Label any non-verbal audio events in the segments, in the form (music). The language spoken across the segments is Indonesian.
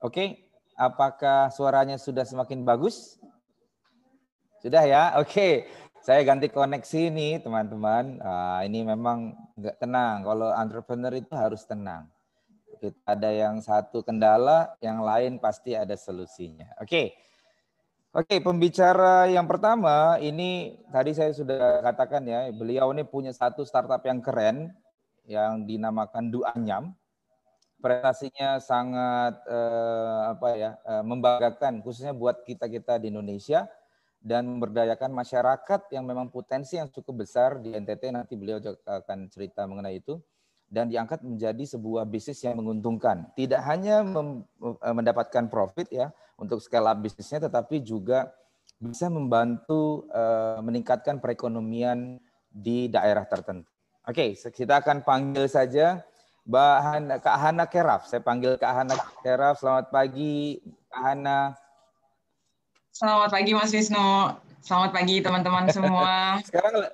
Oke, apakah suaranya sudah semakin bagus? Sudah ya? Oke, saya ganti koneksi nih teman-teman. Nah, ini memang nggak tenang. Kalau entrepreneur itu harus tenang. Kita ada yang satu kendala, yang lain pasti ada solusinya. Oke. Oke, pembicara yang pertama ini tadi saya sudah katakan ya, beliau ini punya satu startup yang keren yang dinamakan Duanyam prestasinya sangat eh, apa ya eh, membanggakan khususnya buat kita kita di Indonesia dan memberdayakan masyarakat yang memang potensi yang cukup besar di NTT nanti beliau akan cerita mengenai itu. Dan diangkat menjadi sebuah bisnis yang menguntungkan. Tidak hanya eh, mendapatkan profit ya untuk up bisnisnya tetapi juga bisa membantu eh, meningkatkan perekonomian di daerah tertentu. Oke, kita akan panggil saja Mbak Hana, Kak Hana Keraf. Saya panggil Kak Hana Keraf. Selamat pagi, Kak Hana. Selamat pagi, Mas Wisnu. Selamat pagi, teman-teman semua. (laughs) Sekarang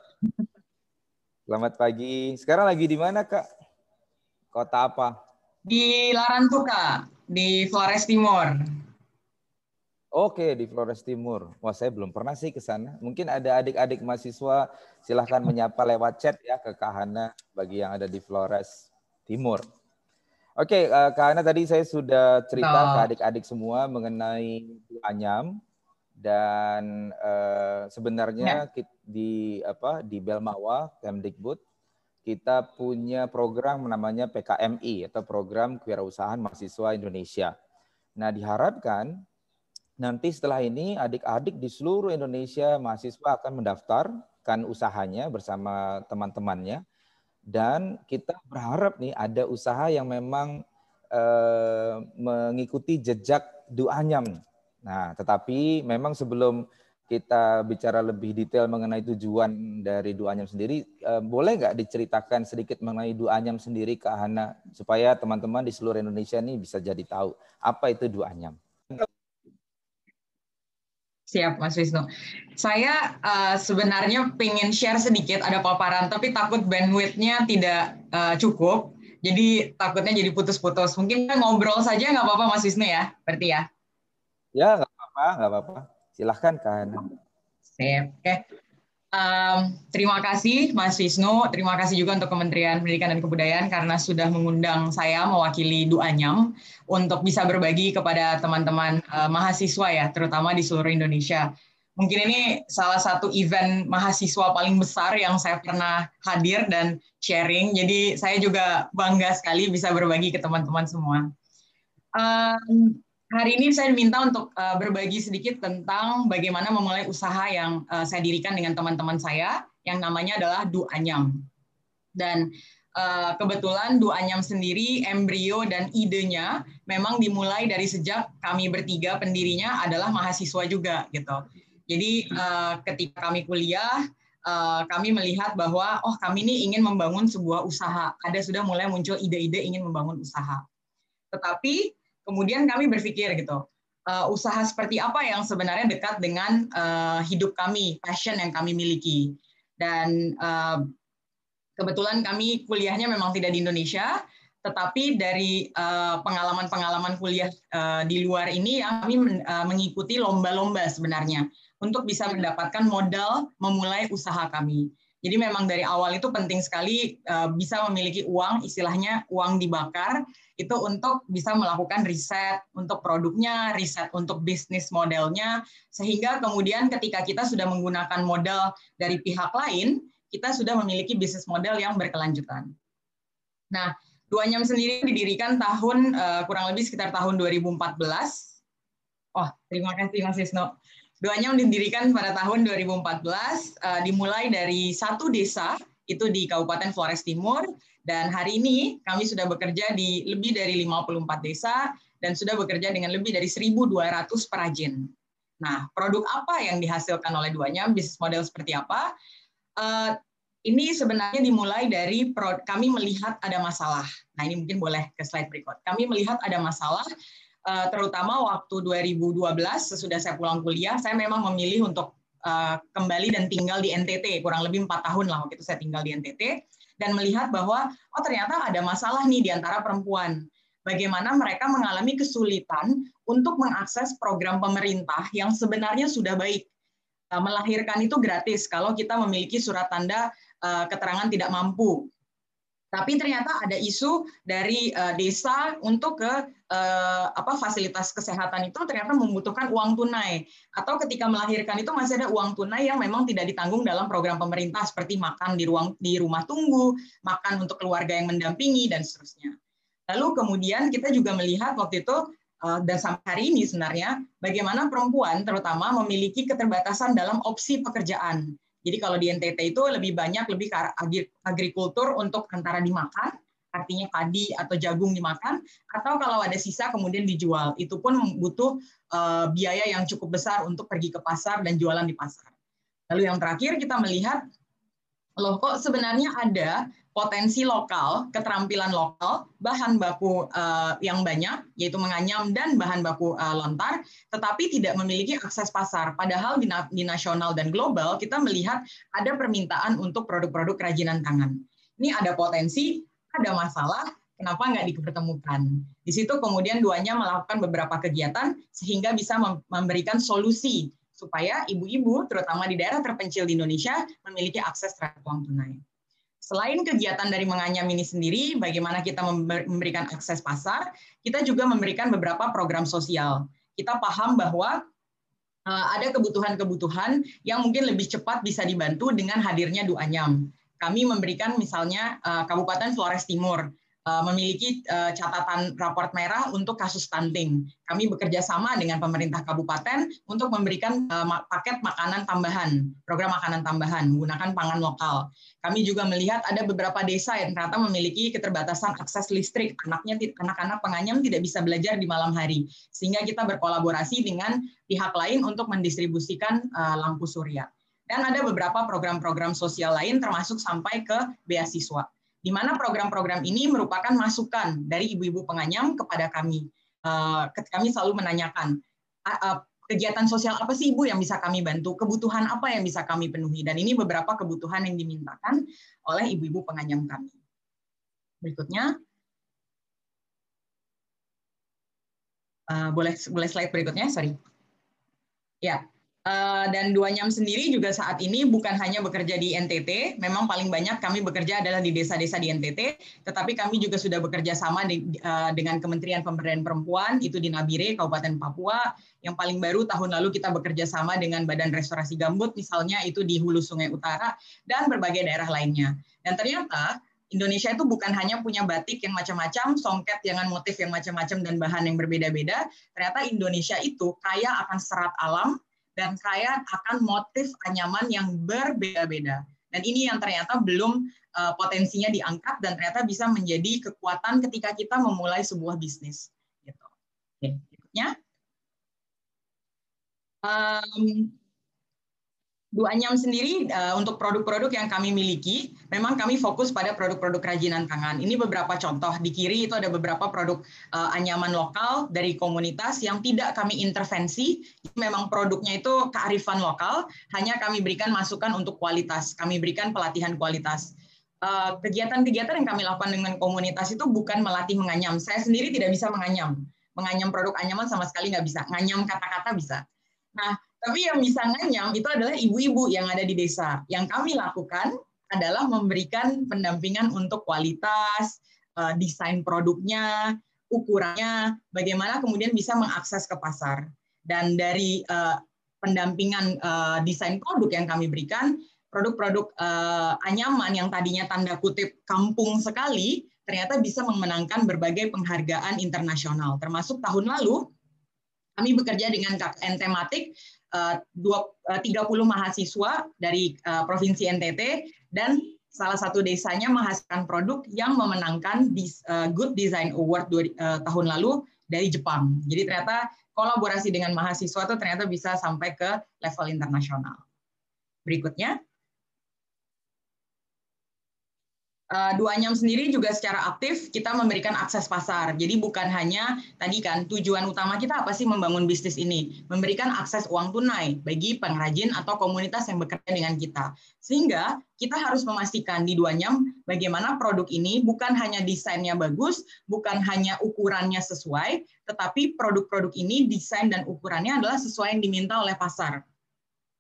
Selamat pagi. Sekarang lagi di mana, Kak? Kota apa? Di Larantuka, di Flores Timur. Oke, di Flores Timur. Wah, saya belum pernah sih ke sana. Mungkin ada adik-adik mahasiswa, silahkan menyapa lewat chat ya ke Kak Hana bagi yang ada di Flores. Timur. Oke, uh, karena tadi saya sudah cerita oh. ke adik-adik semua mengenai Anyam dan uh, sebenarnya ya. di apa di Belmawa Kemdikbud kita punya program namanya PKMI atau program kewirausahaan mahasiswa Indonesia. Nah, diharapkan nanti setelah ini adik-adik di seluruh Indonesia mahasiswa akan mendaftarkan usahanya bersama teman-temannya dan kita berharap nih ada usaha yang memang eh, mengikuti jejak Duanyam. Nah, tetapi memang sebelum kita bicara lebih detail mengenai tujuan dari Duanyam sendiri, eh, boleh nggak diceritakan sedikit mengenai Duanyam sendiri ke Hana supaya teman-teman di seluruh Indonesia ini bisa jadi tahu apa itu Duanyam. Siap, Mas Wisnu. Saya uh, sebenarnya pengen share sedikit ada paparan, tapi takut bandwidth-nya tidak uh, cukup. Jadi takutnya jadi putus-putus. Mungkin ngobrol saja nggak apa-apa, Mas Wisnu ya? Berarti ya? Ya, nggak apa-apa, nggak apa-apa. Silahkan, kan. Siap. Oke. Okay. Um, terima kasih Mas Wisnu, terima kasih juga untuk Kementerian Pendidikan dan Kebudayaan karena sudah mengundang saya mewakili Duanyam untuk bisa berbagi kepada teman-teman uh, mahasiswa ya, terutama di seluruh Indonesia. Mungkin ini salah satu event mahasiswa paling besar yang saya pernah hadir dan sharing, jadi saya juga bangga sekali bisa berbagi ke teman-teman semua. Um, Hari ini saya diminta untuk uh, berbagi sedikit tentang bagaimana memulai usaha yang uh, saya dirikan dengan teman-teman saya yang namanya adalah Du Anyam. Dan uh, kebetulan Du Anyam sendiri embrio dan idenya memang dimulai dari sejak kami bertiga pendirinya adalah mahasiswa juga gitu. Jadi uh, ketika kami kuliah kami melihat bahwa oh kami ini ingin membangun sebuah usaha. Ada sudah mulai muncul ide-ide ingin membangun usaha. Tetapi kemudian kami berpikir gitu, uh, usaha seperti apa yang sebenarnya dekat dengan uh, hidup kami, passion yang kami miliki. Dan uh, kebetulan kami kuliahnya memang tidak di Indonesia, tetapi dari pengalaman-pengalaman uh, kuliah uh, di luar ini kami uh, mengikuti lomba-lomba sebenarnya untuk bisa mendapatkan modal memulai usaha kami. Jadi memang dari awal itu penting sekali uh, bisa memiliki uang, istilahnya uang dibakar, itu untuk bisa melakukan riset untuk produknya, riset untuk bisnis modelnya, sehingga kemudian ketika kita sudah menggunakan modal dari pihak lain, kita sudah memiliki bisnis model yang berkelanjutan. Nah, Duanyam sendiri didirikan tahun uh, kurang lebih sekitar tahun 2014. Oh, terima kasih Mas Wisnu. Doanya didirikan pada tahun 2014, uh, eh, dimulai dari satu desa, itu di Kabupaten Flores Timur, dan hari ini kami sudah bekerja di lebih dari 54 desa, dan sudah bekerja dengan lebih dari 1.200 perajin. Nah, produk apa yang dihasilkan oleh duanya, bisnis model seperti apa? Uh, ini sebenarnya dimulai dari kami melihat ada masalah. Nah, ini mungkin boleh ke slide berikut. Kami melihat ada masalah Eh, terutama waktu 2012 sesudah saya pulang kuliah, saya memang memilih untuk eh, kembali dan tinggal di NTT kurang lebih empat tahun lah waktu itu saya tinggal di NTT dan melihat bahwa oh ternyata ada masalah nih di antara perempuan. bagaimana mereka mengalami kesulitan untuk mengakses program pemerintah yang sebenarnya sudah baik. Uh, melahirkan itu gratis kalau kita memiliki surat tanda uh, keterangan tidak mampu. Tapi ternyata ada isu dari desa untuk ke apa fasilitas kesehatan itu ternyata membutuhkan uang tunai atau ketika melahirkan itu masih ada uang tunai yang memang tidak ditanggung dalam program pemerintah seperti makan di ruang di rumah tunggu, makan untuk keluarga yang mendampingi dan seterusnya. Lalu kemudian kita juga melihat waktu itu eh, dan sampai hari ini sebenarnya bagaimana perempuan terutama memiliki keterbatasan dalam opsi pekerjaan. Jadi kalau di NTT itu lebih banyak lebih ke agrikultur untuk antara dimakan, artinya padi atau jagung dimakan, atau kalau ada sisa kemudian dijual. Itu pun butuh eh, biaya yang cukup besar untuk pergi ke pasar dan jualan di pasar. Lalu yang terakhir kita melihat loh kok sebenarnya ada potensi lokal, keterampilan lokal, bahan baku uh, yang banyak, yaitu menganyam dan bahan baku uh, lontar, tetapi tidak memiliki akses pasar. Padahal di, di nasional dan global kita melihat ada permintaan untuk produk-produk kerajinan tangan. Ini ada potensi, ada masalah, kenapa nggak dipertemukan? Di situ kemudian duanya melakukan beberapa kegiatan sehingga bisa memberikan solusi supaya ibu-ibu, terutama di daerah terpencil di Indonesia, memiliki akses terhadap uang tunai. Selain kegiatan dari menganyam ini sendiri, bagaimana kita memberikan akses pasar, kita juga memberikan beberapa program sosial. Kita paham bahwa eh, ada kebutuhan-kebutuhan yang mungkin lebih cepat bisa dibantu dengan hadirnya Duanyam. Kami memberikan misalnya eh, Kabupaten Flores Timur memiliki eh, catatan raport merah untuk kasus stunting. Kami bekerja sama dengan pemerintah kabupaten untuk memberikan eh, paket makanan tambahan, program makanan tambahan menggunakan pangan lokal. Kami juga melihat ada beberapa desa yang ternyata memiliki keterbatasan akses listrik. Anaknya anak-anak penganyam tidak bisa belajar di malam hari. Sehingga kita berkolaborasi dengan pihak lain untuk mendistribusikan lampu surya. Dan ada beberapa program-program sosial lain termasuk sampai ke beasiswa di mana program-program ini merupakan masukan dari ibu-ibu penganyam kepada kami. Eh, kami selalu menanyakan, kegiatan sosial apa sih Ibu yang bisa kami bantu, kebutuhan apa yang bisa kami penuhi, dan ini beberapa kebutuhan yang dimintakan oleh ibu-ibu penganyam kami. Berikutnya, eh, boleh boleh slide berikutnya, sorry. Ya, Eh, dan dua nyam sendiri juga saat ini bukan hanya bekerja di NTT, memang paling banyak kami bekerja adalah di desa-desa di NTT, tetapi kami juga sudah bekerja sama eh, dengan Kementerian Pemberdayaan Perempuan, itu di Nabire, Kabupaten Papua. Yang paling baru tahun lalu kita bekerja sama dengan Badan Restorasi Gambut, misalnya itu di Hulu Sungai Utara, dan berbagai daerah lainnya. Dan ternyata Indonesia itu bukan hanya punya batik yang macam-macam, songket dengan motif yang macam-macam dan bahan yang berbeda-beda. Ternyata Indonesia itu kaya akan serat alam, dan kaya akan motif anyaman yang berbeda-beda. Dan ini yang ternyata belum uh, potensinya diangkat dan ternyata bisa menjadi kekuatan ketika kita memulai sebuah bisnis. Gitu. Oke, berikutnya. Um, Duanyam sendiri uh, untuk produk-produk yang kami miliki, memang kami fokus pada produk-produk kerajinan tangan. Ini beberapa contoh. Di kiri itu ada beberapa produk uh, anyaman lokal dari komunitas yang tidak kami intervensi. Memang produknya itu kearifan lokal, hanya kami berikan masukan untuk kualitas. Kami berikan pelatihan kualitas. Eh, kegiatan-kegiatan yang kami lakukan dengan komunitas itu bukan melatih menganyam. Saya sendiri tidak bisa menganyam. Menganyam produk anyaman sama sekali nggak bisa. Nganyam kata-kata bisa. Nah, tapi yang bisa nganyam itu adalah ibu-ibu yang ada di desa. Yang kami lakukan adalah memberikan pendampingan untuk kualitas, eh, desain produknya, ukurannya, bagaimana kemudian bisa mengakses ke pasar. Dan dari eh, pendampingan eh, desain produk yang kami berikan, produk-produk anyaman yang tadinya tanda kutip kampung sekali, ternyata bisa memenangkan berbagai penghargaan internasional. Termasuk tahun lalu, kami bekerja dengan KKN tematik 30 eh, mahasiswa dari eh, Provinsi NTT dan salah satu desanya menghasilkan produk yang memenangkan eh, Good Design Award tahun lalu dari Jepang. Jadi ternyata kolaborasi dengan mahasiswa itu ternyata bisa sampai ke level internasional. Berikutnya. uh, dua nyam sendiri juga secara aktif kita memberikan akses pasar. Jadi bukan hanya tadi kan tujuan utama kita apa sih membangun bisnis ini? Memberikan akses uang tunai bagi pengrajin atau komunitas yang bekerja dengan kita. Sehingga kita harus memastikan di dua nyam bagaimana produk ini bukan hanya desainnya bagus, bukan hanya ukurannya sesuai, tetapi produk-produk ini desain dan ukurannya adalah sesuai yang diminta oleh pasar.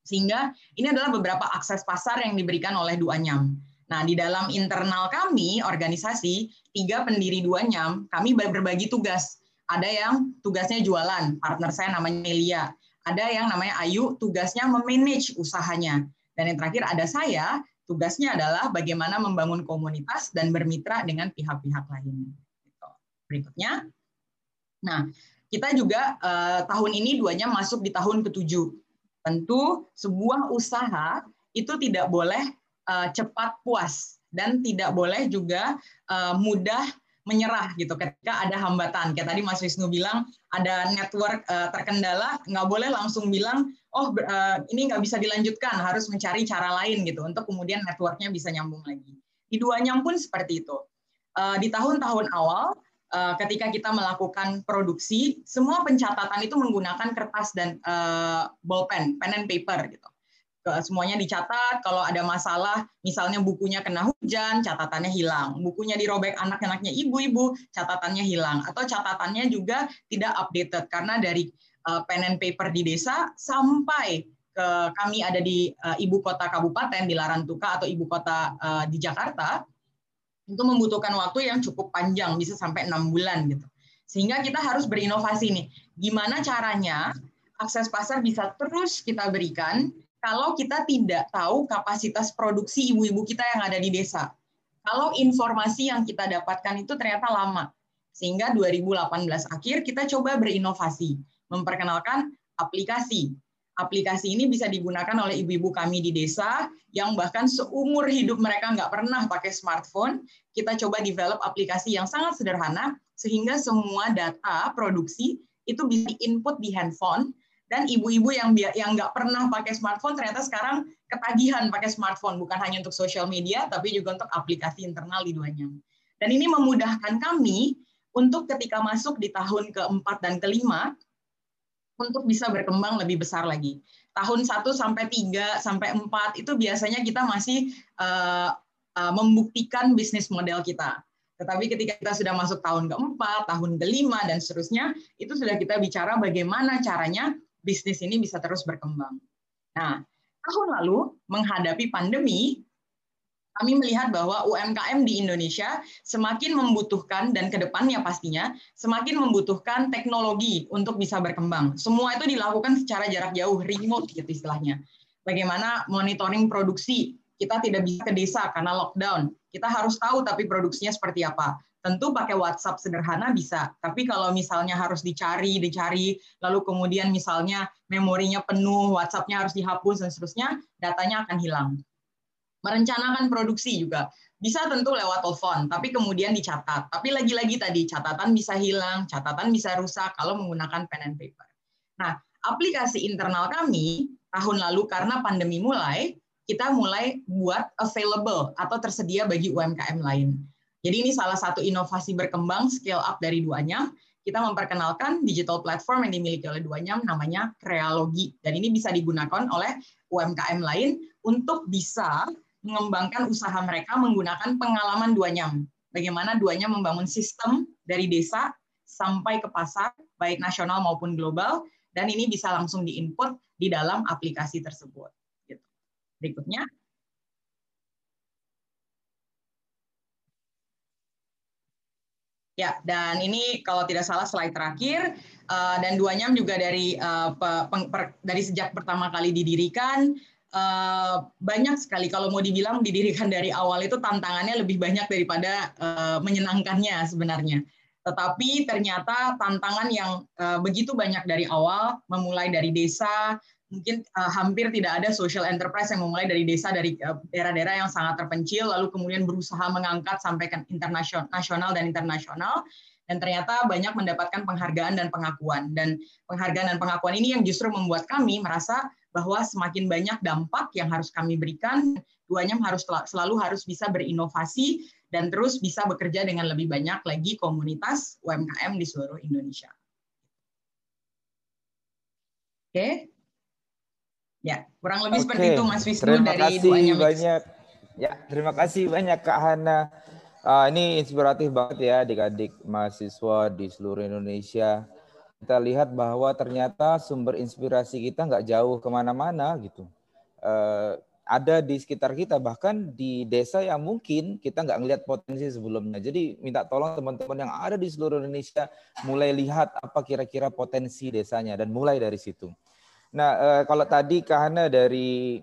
Sehingga ini adalah beberapa akses pasar yang diberikan oleh dua nyam. Nah, di dalam internal kami, organisasi, tiga pendiri dua nyam, kami berbagi tugas. Ada yang tugasnya jualan, partner saya namanya Melia. Ada yang namanya Ayu, tugasnya memanage usahanya. Dan yang terakhir ada saya, tugasnya adalah bagaimana membangun komunitas dan bermitra dengan pihak-pihak lain. Gitu. Berikutnya, nah kita juga eh, tahun ini duanya masuk di tahun ketujuh. Tentu sebuah usaha itu tidak boleh uh, cepat puas dan tidak boleh juga uh, mudah menyerah gitu ketika ada hambatan. Kayak tadi Mas Wisnu bilang ada network uh, terkendala, nggak boleh langsung bilang oh uh, ini nggak bisa dilanjutkan, harus mencari cara lain gitu untuk kemudian networknya bisa nyambung lagi. Di duanya pun seperti itu. Uh, di tahun-tahun awal ketika kita melakukan produksi, semua pencatatan itu menggunakan kertas dan uh, bolpen, pen and paper gitu semuanya dicatat. Kalau ada masalah, misalnya bukunya kena hujan, catatannya hilang. Bukunya dirobek anak-anaknya ibu-ibu, catatannya hilang. Atau catatannya juga tidak updated karena dari uh, pen and paper di desa sampai ke kami ada di uh, ibu kota kabupaten di Larantuka atau ibu kota uh, di Jakarta itu membutuhkan waktu yang cukup panjang bisa sampai enam bulan gitu sehingga kita harus berinovasi nih gimana caranya akses pasar bisa terus kita berikan kalau kita tidak tahu kapasitas produksi ibu-ibu kita yang ada di desa. Kalau informasi yang kita dapatkan itu ternyata lama. Sehingga 2018 akhir kita coba berinovasi, memperkenalkan aplikasi. Aplikasi ini bisa digunakan oleh ibu-ibu kami di desa yang bahkan seumur hidup mereka nggak pernah pakai smartphone. Kita coba develop aplikasi yang sangat sederhana sehingga semua data produksi itu bisa input di handphone dan ibu-ibu yang yang nggak pernah pakai smartphone ternyata sekarang ketagihan pakai smartphone bukan hanya untuk sosial media tapi juga untuk aplikasi internal di duanya. Dan ini memudahkan kami untuk ketika masuk di tahun keempat dan kelima untuk bisa berkembang lebih besar lagi. Tahun 1 sampai 3 sampai 4 itu biasanya kita masih uh, uh, membuktikan bisnis model kita. Tetapi ketika kita sudah masuk tahun keempat, tahun kelima, dan seterusnya, itu sudah kita bicara bagaimana caranya bisnis ini bisa terus berkembang. Nah, tahun lalu menghadapi pandemi, kami melihat bahwa UMKM di Indonesia semakin membutuhkan dan ke depannya pastinya semakin membutuhkan teknologi untuk bisa berkembang. Semua itu dilakukan secara jarak jauh, remote gitu istilahnya. Bagaimana monitoring produksi, kita tidak bisa ke desa karena lockdown. Kita harus tahu tapi produksinya seperti apa. Tentu pakai WhatsApp sederhana bisa, tapi kalau misalnya harus dicari, dicari, lalu kemudian misalnya memorinya penuh, WhatsApp-nya harus dihapus dan seterusnya, datanya akan hilang. Merencanakan produksi juga bisa tentu lewat telepon, tapi kemudian dicatat. Tapi lagi-lagi tadi catatan bisa hilang, catatan bisa rusak kalau menggunakan pen and paper. Nah, aplikasi internal kami tahun lalu karena pandemi mulai, kita mulai buat available atau tersedia bagi UMKM lain. Jadi ini salah satu inovasi berkembang scale up dari Duanyam. Kita memperkenalkan digital platform yang dimiliki oleh Duanyam namanya Krealogi. Dan ini bisa digunakan oleh UMKM lain untuk bisa mengembangkan usaha mereka menggunakan pengalaman Duanyam. Bagaimana Duanyam membangun sistem dari desa sampai ke pasar, baik nasional maupun global, dan ini bisa langsung diinput di dalam aplikasi tersebut. Gitu. Berikutnya, Ya, dan ini kalau tidak salah slide terakhir uh, dan duanya juga dari uh, peng, per, dari sejak pertama kali didirikan uh, banyak sekali kalau mau dibilang didirikan dari awal itu tantangannya lebih banyak daripada uh, menyenangkannya sebenarnya. Tetapi ternyata tantangan yang uh, begitu banyak dari awal memulai dari desa, mungkin uh, hampir tidak ada social enterprise yang memulai dari desa dari eh, daerah-daerah uh, yang sangat terpencil lalu kemudian berusaha mengangkat sampai ke internasional nasional dan internasional dan ternyata banyak mendapatkan penghargaan dan pengakuan dan penghargaan dan pengakuan ini yang justru membuat kami merasa bahwa semakin banyak dampak yang harus kami berikan, duanya harus selalu harus bisa berinovasi dan terus bisa bekerja dengan lebih banyak lagi komunitas UMKM di seluruh Indonesia. Oke. Ya, kurang lebih Oke. seperti itu Mas Wisnu terima dari kasih duanya banyak. Ya, terima kasih banyak Kak Hana. Uh, ini inspiratif banget ya adik-adik mahasiswa di seluruh Indonesia kita lihat bahwa ternyata sumber inspirasi kita nggak jauh ke mana-mana gitu. Uh, ada di sekitar kita bahkan di desa yang mungkin kita nggak ngelihat potensi sebelumnya. Jadi minta tolong teman-teman yang ada di seluruh Indonesia mulai lihat apa kira-kira potensi desanya dan mulai dari situ. Nah uh, kalau tadi Kahana dari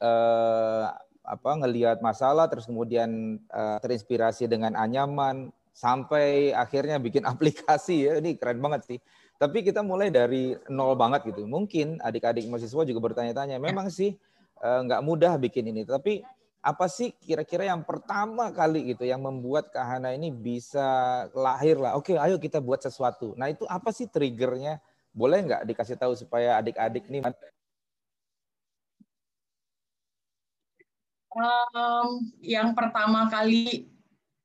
uh, apa ngelihat masalah terus kemudian uh, terinspirasi dengan anyaman sampai akhirnya bikin (laughs) aplikasi ya ini keren banget sih. Tapi kita mulai dari nol banget gitu. Mungkin adik-adik mahasiswa juga bertanya-tanya, memang sih eh, nggak mudah bikin ini. Tapi apa sih kira-kira yang pertama kali gitu yang membuat Kahana ini bisa lahir lah. Oke, ayo kita buat sesuatu. Nah itu apa sih triggernya? Boleh nggak dikasih tahu supaya adik-adik ini Um, yang pertama kali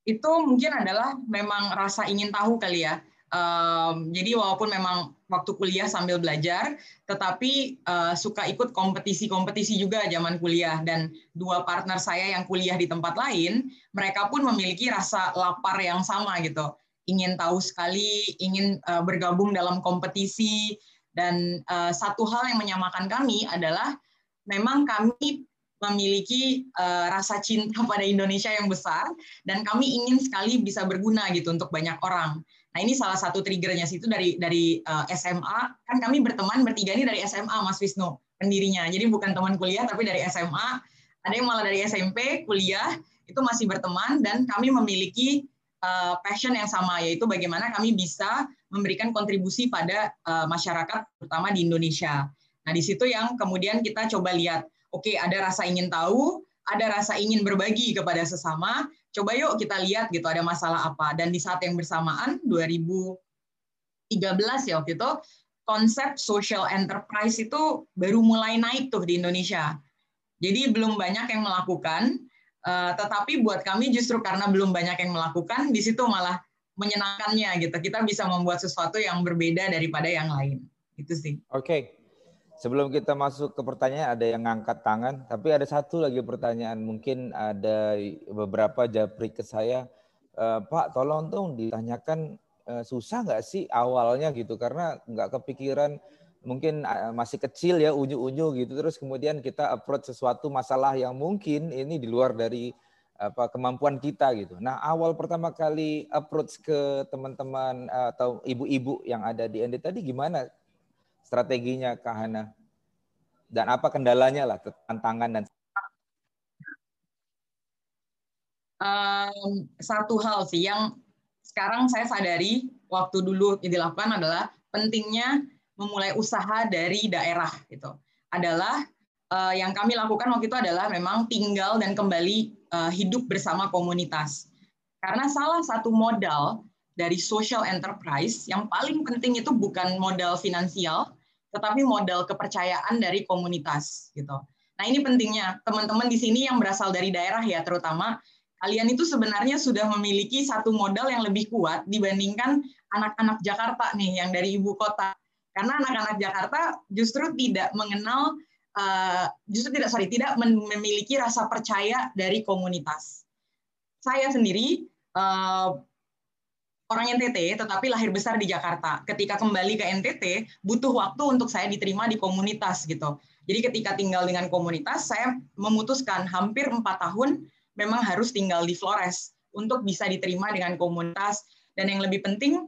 itu mungkin adalah memang rasa ingin tahu kali ya. Um, jadi walaupun memang waktu kuliah sambil belajar, tetapi uh, suka ikut kompetisi-kompetisi juga zaman kuliah. Dan dua partner saya yang kuliah di tempat lain, mereka pun memiliki rasa lapar yang sama gitu, ingin tahu sekali, ingin uh, bergabung dalam kompetisi dan uh, satu hal yang menyamakan kami adalah memang kami memiliki uh, rasa cinta (laughs) pada Indonesia yang besar dan kami ingin sekali bisa berguna gitu untuk banyak orang. Nah ini salah satu triggernya situ dari dari uh, SMA kan kami berteman bertiga ini dari SMA Mas Wisnu pendirinya. Jadi bukan teman kuliah tapi dari SMA. Ada yang malah dari SMP kuliah itu masih berteman dan kami memiliki uh, passion yang sama yaitu bagaimana kami bisa memberikan kontribusi pada uh, masyarakat terutama di Indonesia. Nah di situ yang kemudian kita coba lihat Oke, ada rasa ingin tahu, ada rasa ingin berbagi kepada sesama. Coba yuk kita lihat gitu ada masalah apa. Dan di saat yang bersamaan 2013 ya waktu itu konsep social enterprise itu baru mulai naik tuh di Indonesia. Jadi belum banyak yang melakukan, eh, tetapi buat kami justru karena belum banyak yang melakukan, di situ malah menyenangkannya gitu. Kita bisa membuat sesuatu yang berbeda daripada yang lain. Itu sih. Oke. Okay. Sebelum kita masuk ke pertanyaan, ada yang ngangkat tangan, tapi ada satu lagi pertanyaan. Mungkin ada beberapa japri ke saya, e, Pak, tolong dong ditanyakan e, susah nggak sih awalnya gitu, karena nggak kepikiran mungkin masih kecil ya unyu-unyu gitu, terus kemudian kita approach sesuatu masalah yang mungkin ini di luar dari apa kemampuan kita gitu. Nah awal pertama kali approach ke teman-teman atau ibu-ibu yang ada di ND tadi gimana strateginya Kak Hana? Dan apa kendalanya lah, tantangan dan um, satu hal sih yang sekarang saya sadari waktu dulu dilakukan adalah pentingnya memulai usaha dari daerah gitu. Adalah uh, yang kami lakukan waktu itu adalah memang tinggal dan kembali uh, hidup bersama komunitas. Karena salah satu modal dari social enterprise yang paling penting itu bukan modal finansial, tetapi modal kepercayaan dari komunitas gitu. Nah ini pentingnya teman-teman di sini yang berasal dari daerah ya terutama kalian itu sebenarnya sudah memiliki satu modal yang lebih kuat dibandingkan anak-anak Jakarta nih yang dari ibu kota. Karena (laughs) anak-anak Jakarta justru tidak mengenal uh, justru tidak sorry tidak memiliki rasa percaya dari komunitas. Saya sendiri uh, orang NTT tetapi lahir besar di Jakarta. Ketika kembali ke NTT, butuh waktu untuk saya diterima di komunitas gitu. Jadi ketika tinggal dengan komunitas, saya memutuskan hampir empat tahun memang harus tinggal di Flores untuk bisa diterima dengan komunitas dan yang lebih penting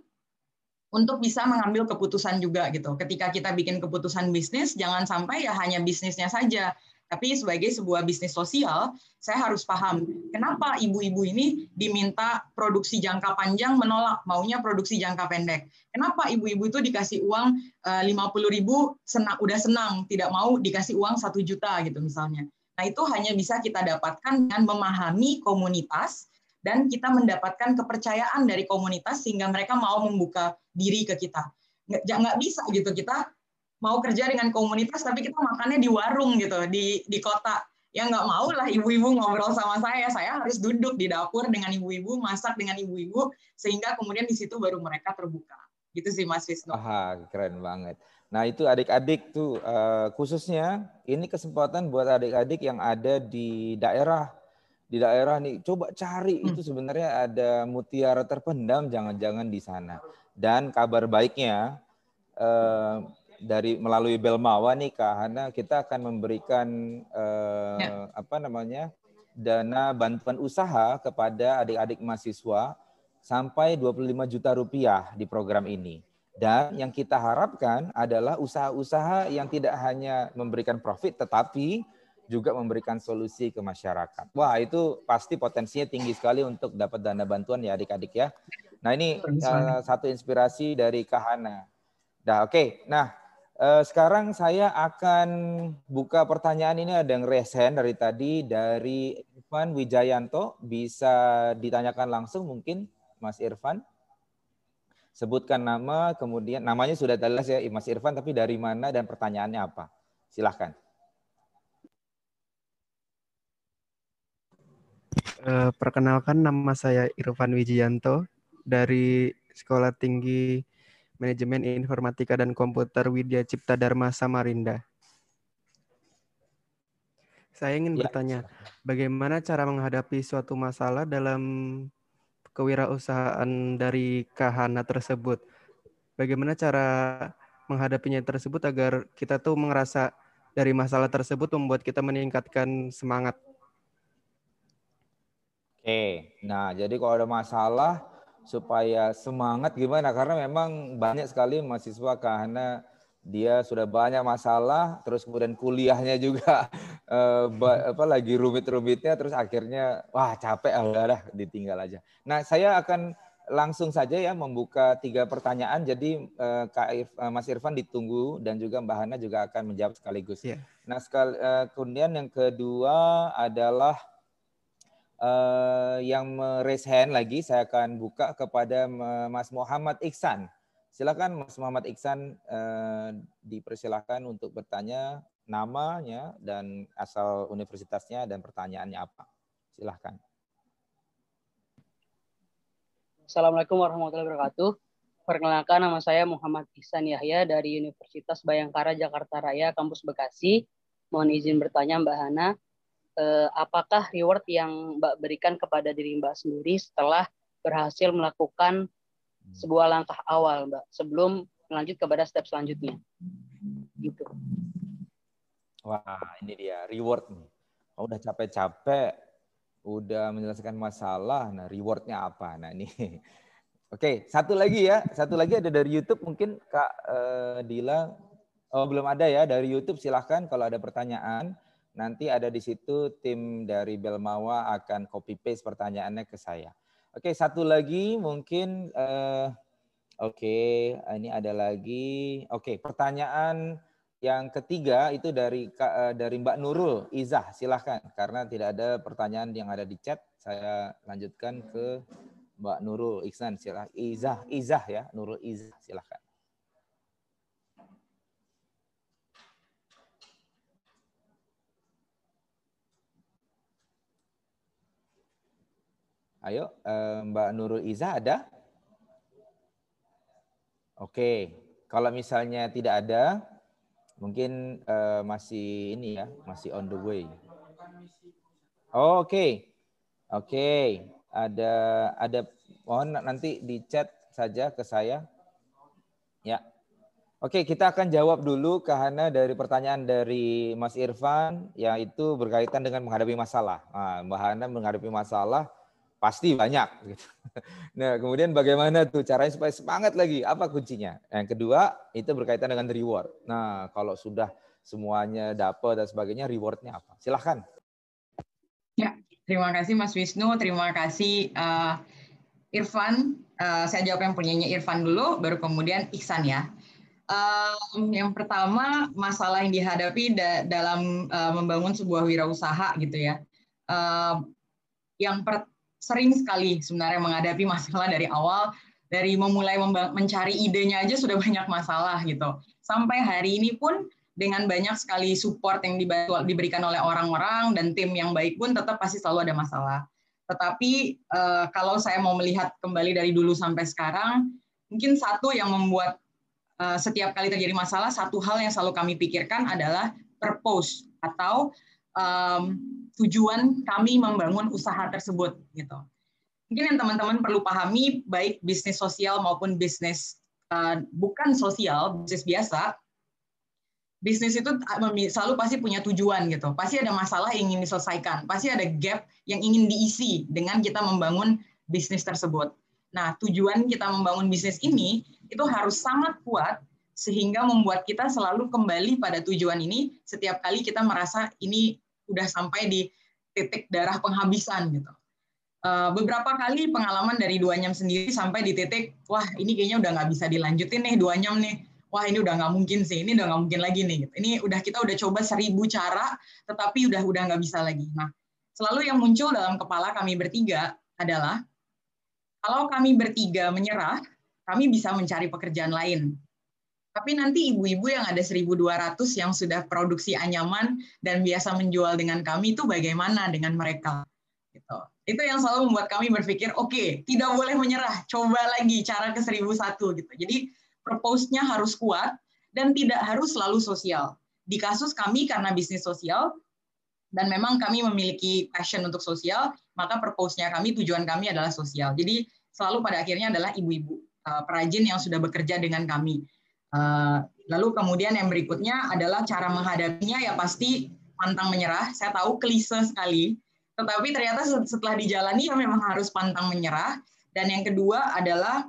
untuk bisa mengambil keputusan juga gitu. Ketika kita bikin keputusan bisnis, jangan sampai ya hanya bisnisnya saja, tapi sebagai sebuah bisnis sosial, saya harus paham kenapa ibu-ibu ini diminta produksi jangka panjang menolak maunya produksi jangka pendek. Kenapa ibu-ibu itu dikasih uang eh, lima puluh ribu senang, udah senang, tidak mau dikasih uang satu juta gitu misalnya. Nah itu hanya bisa kita dapatkan dengan memahami komunitas dan kita mendapatkan kepercayaan dari komunitas sehingga mereka mau membuka diri ke kita. Nggak, nggak bisa gitu kita mau kerja dengan komunitas tapi kita makannya di warung gitu di di kota ya nggak mau lah ibu-ibu ngobrol sama saya saya harus duduk di dapur dengan ibu-ibu masak dengan ibu-ibu sehingga kemudian di situ baru mereka terbuka gitu sih Mas Wisnu. Aha, keren banget. Nah itu adik-adik tuh uh, khususnya ini kesempatan buat adik-adik yang ada di daerah di daerah nih coba cari hmm. itu sebenarnya ada mutiara terpendam jangan-jangan di sana. Dan kabar baiknya uh, dari melalui Belmawa nih Kak Hana kita akan memberikan uh, ya. apa namanya dana bantuan usaha kepada adik-adik mahasiswa sampai 25 juta rupiah di program ini. Dan yang kita harapkan adalah usaha-usaha yang tidak hanya memberikan profit, tetapi juga memberikan solusi ke masyarakat. Wah, itu pasti potensinya tinggi sekali untuk dapat dana bantuan ya adik-adik ya. Nah, ini uh, satu inspirasi dari Kahana. Nah, oke. Okay. Nah, uh, sekarang saya akan buka pertanyaan ini ada yang resen dari tadi dari Irfan Wijayanto. Bisa ditanyakan langsung mungkin Mas Irfan sebutkan nama, kemudian namanya sudah jelas ya Mas Irfan, tapi dari mana dan pertanyaannya apa? Silahkan. Uh, perkenalkan nama saya Irfan Wijianto dari Sekolah Tinggi Manajemen Informatika dan Komputer Widya Cipta Dharma Samarinda. Saya ingin ya. bertanya, bagaimana cara menghadapi suatu masalah dalam kewirausahaan dari Kahana tersebut. Bagaimana cara menghadapinya tersebut agar kita tuh merasa dari masalah tersebut membuat kita meningkatkan semangat. Oke, nah jadi kalau ada masalah supaya semangat gimana? Karena memang banyak sekali mahasiswa Kahana dia sudah banyak masalah, terus kemudian kuliahnya juga (laughs) eh, apa lagi rumit-rumitnya, terus akhirnya wah capek ah, udah dah ditinggal aja. Nah saya akan langsung saja ya membuka tiga pertanyaan. Jadi eh, Kak Irf, eh, Mas Irfan ditunggu dan juga Mbak Hana juga akan menjawab sekaligus. Yeah. Nah sekal, eh, kemudian yang kedua adalah eh, yang raise hand lagi. Saya akan buka kepada Mas Muhammad Iksan. Silakan Mas Muhammad Iksan eh, dipersilahkan untuk bertanya namanya dan asal universitasnya dan pertanyaannya apa. Silakan. Assalamualaikum warahmatullahi wabarakatuh. Perkenalkan nama saya Muhammad Iksan Yahya dari Universitas Bayangkara Jakarta Raya Kampus Bekasi. Mohon izin bertanya Mbak Hana, eh, apakah reward yang Mbak berikan kepada diri Mbak sendiri setelah berhasil melakukan sebuah langkah awal, Mbak, sebelum lanjut kepada step selanjutnya. Gitu. Wah, ini dia reward nih. Oh, udah capek-capek, udah menyelesaikan masalah. Nah, rewardnya apa? Nah, ini. (laughs) Oke, satu lagi ya. Satu lagi ada dari YouTube mungkin Kak uh, Dila. Oh, belum ada ya dari YouTube. Silahkan kalau ada pertanyaan. Nanti ada di situ tim dari Belmawa akan copy paste pertanyaannya ke saya. Oke, satu lagi mungkin uh, oke, okay, ini ada lagi. Oke, okay, pertanyaan yang ketiga itu dari uh, dari Mbak Nurul Izah, silahkan. Karena tidak ada pertanyaan yang ada di chat, saya lanjutkan ke Mbak Nurul Iksan, silahkan. Izah, Izah ya, Nurul Izah, silahkan. Ayo, eh, Mbak Nurul Iza ada? Oke, kalau misalnya tidak ada, mungkin uh, masih ini ya, masih on the way. Oh, Oke, oke, ada ada mohon nanti di chat saja ke saya. Ya, oke kita akan jawab dulu ke Hana dari pertanyaan dari Mas Irfan, yaitu berkaitan dengan menghadapi masalah. Nah, Mbak Hana menghadapi masalah Pasti banyak. Gitu. Nah, kemudian bagaimana tuh caranya supaya semangat lagi? Apa kuncinya? Yang kedua, itu berkaitan dengan reward. Nah, kalau sudah semuanya dapat dan sebagainya, rewardnya apa? Silahkan. Ya, terima kasih Mas Wisnu, terima kasih uh, Irfan. Uh, saya jawab yang punyanya Irfan dulu, baru kemudian Iksan ya. Um, yang pertama, masalah yang dihadapi da dalam uh, membangun sebuah wirausaha gitu ya. Uh, yang per sering sekali sebenarnya menghadapi masalah dari awal Dari memulai mencari idenya aja sudah (laughs) banyak masalah gitu. Sampai hari ini pun dengan banyak sekali support yang diberikan oleh orang-orang dan tim yang baik pun tetap pasti selalu ada masalah. Tetapi eh, kalau saya mau melihat kembali dari dulu sampai sekarang, mungkin satu yang membuat eh, setiap kali terjadi masalah, satu hal yang selalu kami pikirkan adalah purpose atau um, tujuan kami membangun usaha tersebut gitu. Mungkin yang teman-teman perlu pahami baik bisnis sosial maupun bisnis uh, bukan sosial, bisnis biasa, bisnis itu selalu pasti punya tujuan gitu. Pasti ada masalah yang ingin diselesaikan, pasti ada gap yang ingin diisi dengan kita membangun bisnis tersebut. Nah, tujuan kita membangun bisnis ini itu harus sangat kuat sehingga membuat kita selalu kembali pada tujuan ini setiap kali kita merasa ini udah sampai di titik darah penghabisan gitu. Eh, beberapa kali pengalaman dari dua nyam sendiri sampai di titik, wah ini kayaknya udah nggak bisa dilanjutin nih dua nyam nih. Wah ini udah nggak mungkin sih, ini udah nggak mungkin lagi nih. Gitu. Ini udah kita udah coba seribu cara, tetapi udah udah nggak bisa lagi. Nah, selalu yang muncul dalam kepala kami bertiga adalah kalau kami bertiga menyerah, kami bisa mencari pekerjaan lain. Tapi nanti ibu-ibu yang ada 1.200 yang sudah produksi anyaman dan biasa menjual dengan kami itu bagaimana dengan mereka? Gitu. Itu yang selalu membuat kami berpikir, oke, okay, tidak boleh menyerah, coba lagi cara ke 1001 gitu. Jadi purpose-nya harus kuat dan tidak harus selalu sosial. Di kasus kami karena bisnis sosial dan memang kami memiliki passion untuk sosial, maka purpose-nya kami, tujuan kami adalah sosial. Jadi selalu pada akhirnya adalah ibu-ibu eh, perajin yang sudah bekerja dengan kami lalu kemudian yang berikutnya adalah cara menghadapinya ya pasti pantang menyerah. Saya tahu klise sekali, tetapi ternyata setelah dijalani ya memang harus pantang menyerah. Dan yang kedua adalah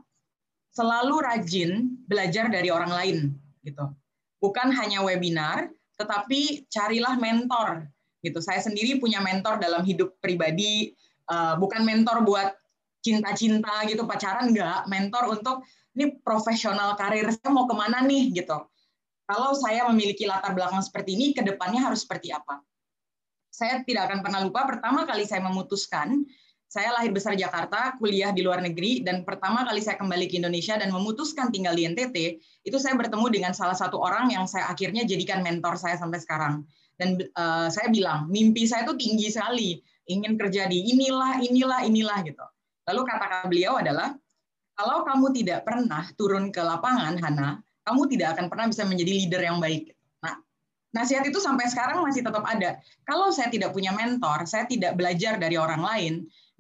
selalu rajin belajar dari orang lain gitu. Bukan hanya webinar, tetapi carilah mentor gitu. Saya sendiri punya mentor dalam hidup pribadi, eh, bukan mentor buat cinta-cinta gitu pacaran enggak, mentor untuk ini profesional karir saya mau ke mana nih gitu. Kalau saya memiliki latar belakang seperti ini, ke depannya harus seperti apa? Saya tidak akan pernah lupa pertama kali saya memutuskan, saya lahir besar Jakarta, kuliah di luar negeri, dan pertama kali saya kembali ke Indonesia dan memutuskan tinggal di NTT, itu saya bertemu dengan salah satu orang yang saya akhirnya jadikan mentor saya sampai sekarang. Dan uh, saya bilang, mimpi saya itu tinggi sekali, ingin kerja di inilah, inilah, inilah gitu. Lalu kata-kata beliau adalah, kalau kamu tidak pernah turun ke lapangan, Hana, kamu tidak akan pernah bisa menjadi leader yang baik. Nah, nasihat itu sampai sekarang masih tetap ada. Kalau saya tidak punya mentor, saya tidak belajar dari orang lain,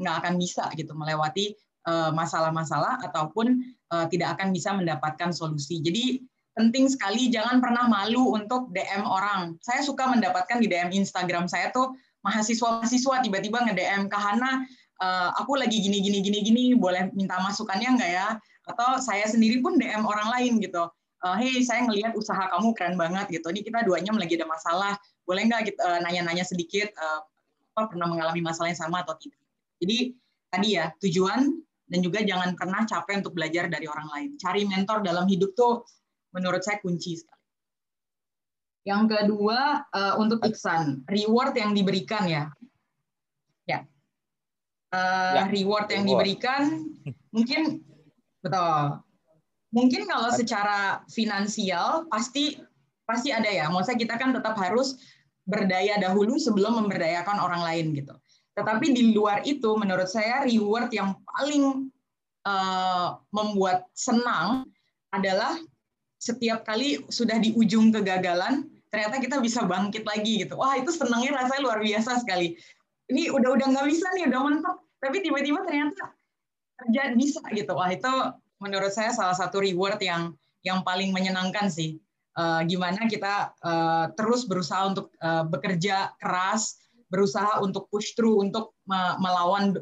nggak akan bisa gitu melewati eh, masalah-masalah ataupun eh, tidak akan bisa mendapatkan solusi. Jadi penting sekali jangan pernah malu untuk DM orang. Saya suka mendapatkan di DM Instagram saya tuh mahasiswa-mahasiswa tiba-tiba nge-DM ke Hana, uh, aku lagi gini gini gini gini boleh minta masukannya enggak ya? Atau saya sendiri pun DM orang lain gitu. Uh, hey saya ngelihat usaha kamu keren banget gitu. Ini kita duanya lagi ada masalah. Boleh nggak gitu, nanya-nanya sedikit apa pernah mengalami masalah yang sama atau tidak? Jadi tadi ya tujuan dan juga jangan pernah capek untuk belajar dari orang lain. Cari mentor dalam hidup tuh menurut saya kunci sekali. Yang kedua untuk Iksan. Reward yang diberikan ya uh, ya, reward yang reward. diberikan mungkin betul. Mungkin kalau secara finansial pasti pasti ada ya. Maksudnya kita kan tetap harus berdaya dahulu sebelum memberdayakan orang lain gitu. Tetapi di luar itu menurut saya reward yang paling uh, membuat senang adalah setiap kali sudah di ujung kegagalan ternyata kita bisa bangkit lagi gitu. Wah itu senangnya rasanya luar biasa sekali ini udah udah nggak bisa nih udah mentok. Tapi tiba-tiba ternyata kerja bisa gitu. Wah itu menurut saya salah satu reward yang yang paling menyenangkan sih. Uh, gimana kita uh, terus berusaha untuk uh, bekerja keras berusaha untuk push through untuk melawan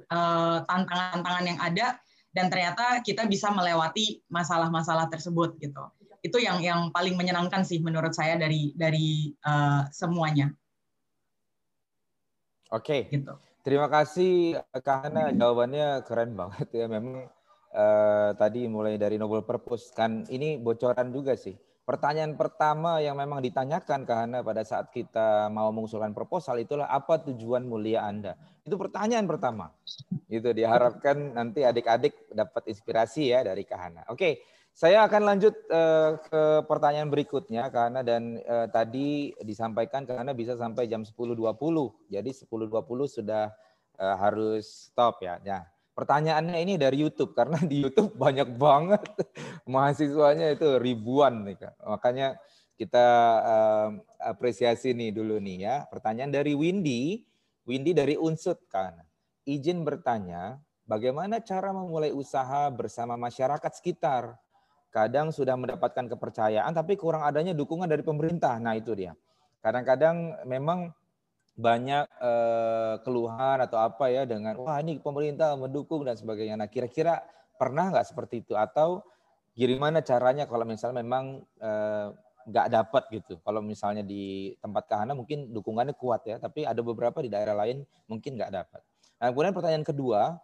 tantangan-tantangan yang ada dan ternyata kita bisa melewati masalah-masalah tersebut gitu. Itu yang yang paling menyenangkan sih menurut saya dari dari uh, semuanya Oke. Okay. Gitu. Terima kasih Kak Hana, jawabannya keren banget ya. Memang uh, tadi mulai dari noble purpose kan ini bocoran juga sih pertanyaan pertama yang memang ditanyakan karena pada saat kita mau mengusulkan proposal itulah apa tujuan mulia Anda. Itu pertanyaan pertama. Itu diharapkan nanti adik-adik dapat inspirasi ya dari Kahana. Oke, saya akan lanjut uh, ke pertanyaan berikutnya karena dan uh, tadi disampaikan karena bisa sampai jam 10.20. Jadi 10.20 sudah uh, harus stop ya. Ya. Pertanyaannya ini dari YouTube karena di YouTube banyak banget (laughs) mahasiswanya itu ribuan nih. Makanya kita apresiasi nih dulu nih ya. Pertanyaan dari Windy, Windy dari Unsut kan. Izin bertanya, bagaimana cara memulai usaha bersama masyarakat sekitar? Kadang sudah mendapatkan kepercayaan tapi kurang adanya dukungan dari pemerintah. Nah, itu dia. Kadang-kadang memang banyak uh, keluhan atau apa ya dengan wah ini pemerintah mendukung dan sebagainya. Nah kira-kira pernah nggak seperti itu atau gimana caranya kalau misalnya memang uh, nggak dapat gitu. Kalau misalnya di tempat kahana mungkin dukungannya kuat ya, tapi ada beberapa di daerah lain mungkin nggak dapat. Nah, kemudian pertanyaan kedua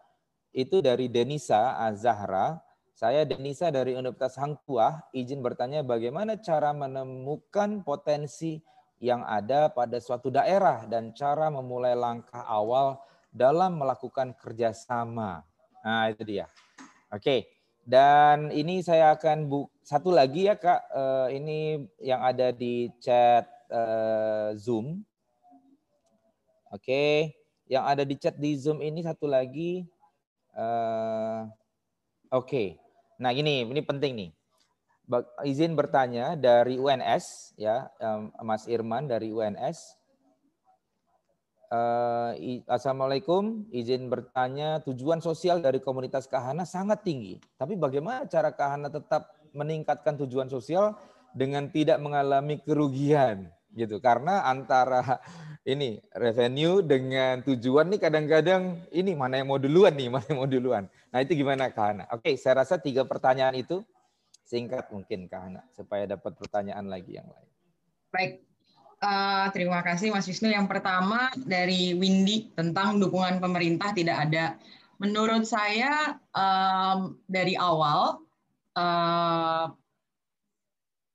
itu dari Denisa Azahra. Saya Denisa dari Universitas Hang Tuah, izin bertanya bagaimana cara menemukan potensi yang ada pada suatu daerah dan cara memulai langkah awal dalam melakukan kerjasama. Nah itu dia. Oke, dan ini saya akan bu satu lagi ya kak. Uh, ini yang ada di chat uh, Zoom. Oke, yang ada di chat di Zoom ini satu lagi. Uh, Oke, nah ini ini penting nih izin bertanya dari UNS ya Mas Irman dari UNS. Eh, Assalamualaikum, izin bertanya tujuan sosial dari komunitas Kahana sangat tinggi. Tapi bagaimana cara Kahana tetap meningkatkan tujuan sosial dengan tidak mengalami kerugian gitu? Karena antara (laughs) ini revenue dengan tujuan nih kadang-kadang ini mana yang mau duluan nih, (laughs) mana yang mau duluan. Nah itu gimana Kahana? Oke, saya rasa tiga pertanyaan itu Singkat mungkin Kak Hana, supaya dapat pertanyaan lagi yang lain. Baik, uh, terima kasih Mas Wisnu. Yang pertama dari Windy tentang dukungan pemerintah tidak ada. Menurut saya um, dari awal, uh,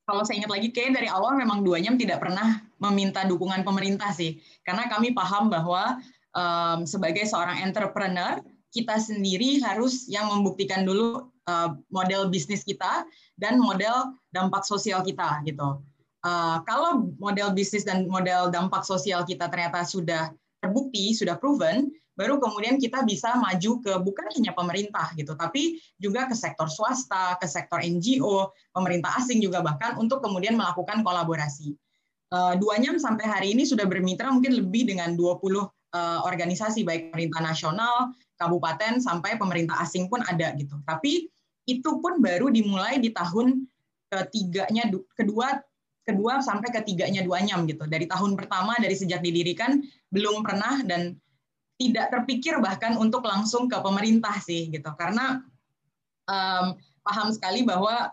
kalau saya ingat lagi, kayak dari awal memang duanya tidak pernah meminta dukungan pemerintah sih. Karena kami paham bahwa um, sebagai seorang entrepreneur, kita sendiri harus yang membuktikan dulu uh, model bisnis kita dan model dampak sosial kita gitu. Uh, kalau model bisnis dan model dampak sosial kita ternyata sudah terbukti, sudah proven, baru kemudian kita bisa maju ke bukan hanya pemerintah gitu, tapi juga ke sektor swasta, ke sektor NGO, pemerintah asing juga bahkan untuk kemudian melakukan kolaborasi. Uh, duanya sampai hari ini sudah bermitra mungkin lebih dengan 20 uh, organisasi baik pemerintah nasional, kabupaten sampai pemerintah asing pun ada gitu. Tapi itu pun baru dimulai di tahun ketiganya kedua kedua sampai ketiganya dua nyam gitu dari tahun pertama dari sejak didirikan belum pernah dan tidak terpikir bahkan untuk langsung ke pemerintah sih gitu. Karena um, paham sekali bahwa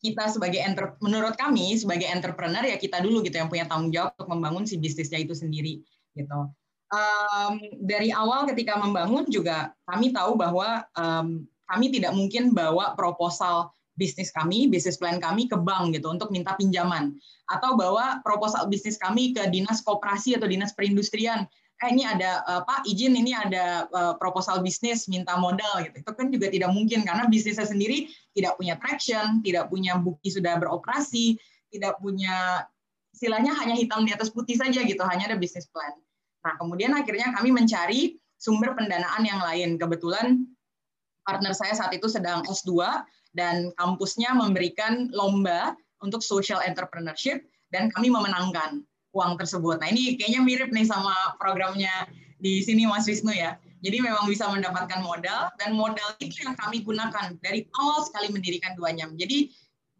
kita sebagai enter, menurut kami sebagai entrepreneur ya kita dulu gitu yang punya tanggung jawab untuk membangun si bisnisnya itu sendiri gitu. Um, dari awal ketika membangun juga kami tahu bahwa um, kami tidak mungkin bawa proposal bisnis kami, bisnis plan kami ke bank gitu untuk minta pinjaman. Atau bawa proposal bisnis kami ke dinas koperasi atau dinas perindustrian. Eh ini ada uh, Pak izin ini ada uh, proposal bisnis minta modal gitu. Itu kan juga tidak mungkin karena bisnisnya sendiri tidak punya traction, tidak punya bukti sudah beroperasi, tidak punya istilahnya hanya hitam di atas putih saja gitu, hanya ada bisnis plan. Nah, kemudian akhirnya kami mencari sumber pendanaan yang lain. Kebetulan partner saya saat itu sedang S2 dan kampusnya memberikan lomba untuk social entrepreneurship dan kami memenangkan uang tersebut. Nah ini kayaknya mirip nih sama programnya di sini Mas Wisnu ya. Jadi memang bisa mendapatkan modal dan modal itu yang kami gunakan dari awal sekali mendirikan dua nyam. Jadi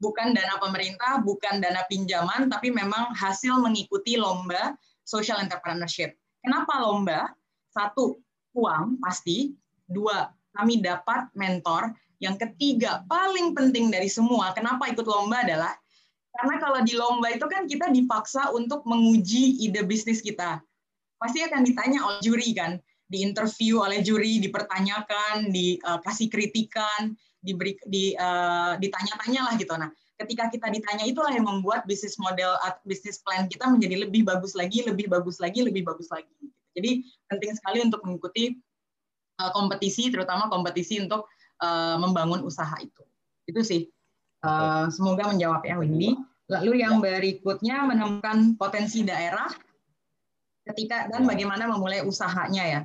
bukan dana pemerintah, bukan dana pinjaman, tapi memang hasil mengikuti lomba social entrepreneurship. Kenapa lomba? Satu, uang pasti. Dua, kami dapat mentor. Yang ketiga, paling penting dari semua, kenapa ikut lomba adalah karena kalau di lomba itu kan kita dipaksa untuk menguji ide bisnis kita. Pasti akan ditanya oleh juri kan, diinterview oleh juri, dipertanyakan, dikasih kritikan, diberi di, uh, ditanya-tanya lah gitu. Nah, ketika kita ditanya itulah yang membuat bisnis model bisnis plan kita menjadi lebih bagus lagi, lebih bagus lagi, lebih bagus lagi. Jadi penting sekali untuk mengikuti uh, kompetisi, terutama kompetisi untuk uh, membangun usaha itu. Itu sih. Uh, semoga menjawab ya Windy. Lalu yang ya. berikutnya menemukan potensi daerah ketika dan ya. bagaimana memulai usahanya ya.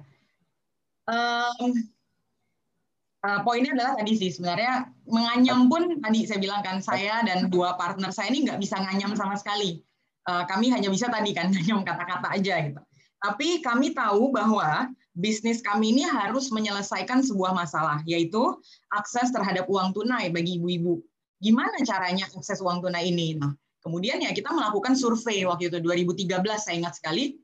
Um, uh, poinnya adalah tadi sih sebenarnya menganyam pun tadi saya bilang kan saya dan dua partner saya ini nggak bisa nganyam sama sekali. Uh, kami hanya bisa tadi kan (laughs) nganyam kata-kata aja gitu. Tapi kami tahu bahwa bisnis kami ini harus menyelesaikan sebuah masalah, yaitu akses terhadap uang tunai bagi ibu-ibu. Gimana caranya akses uang tunai ini? Nah, kemudian ya kita melakukan survei waktu itu 2013 saya ingat sekali.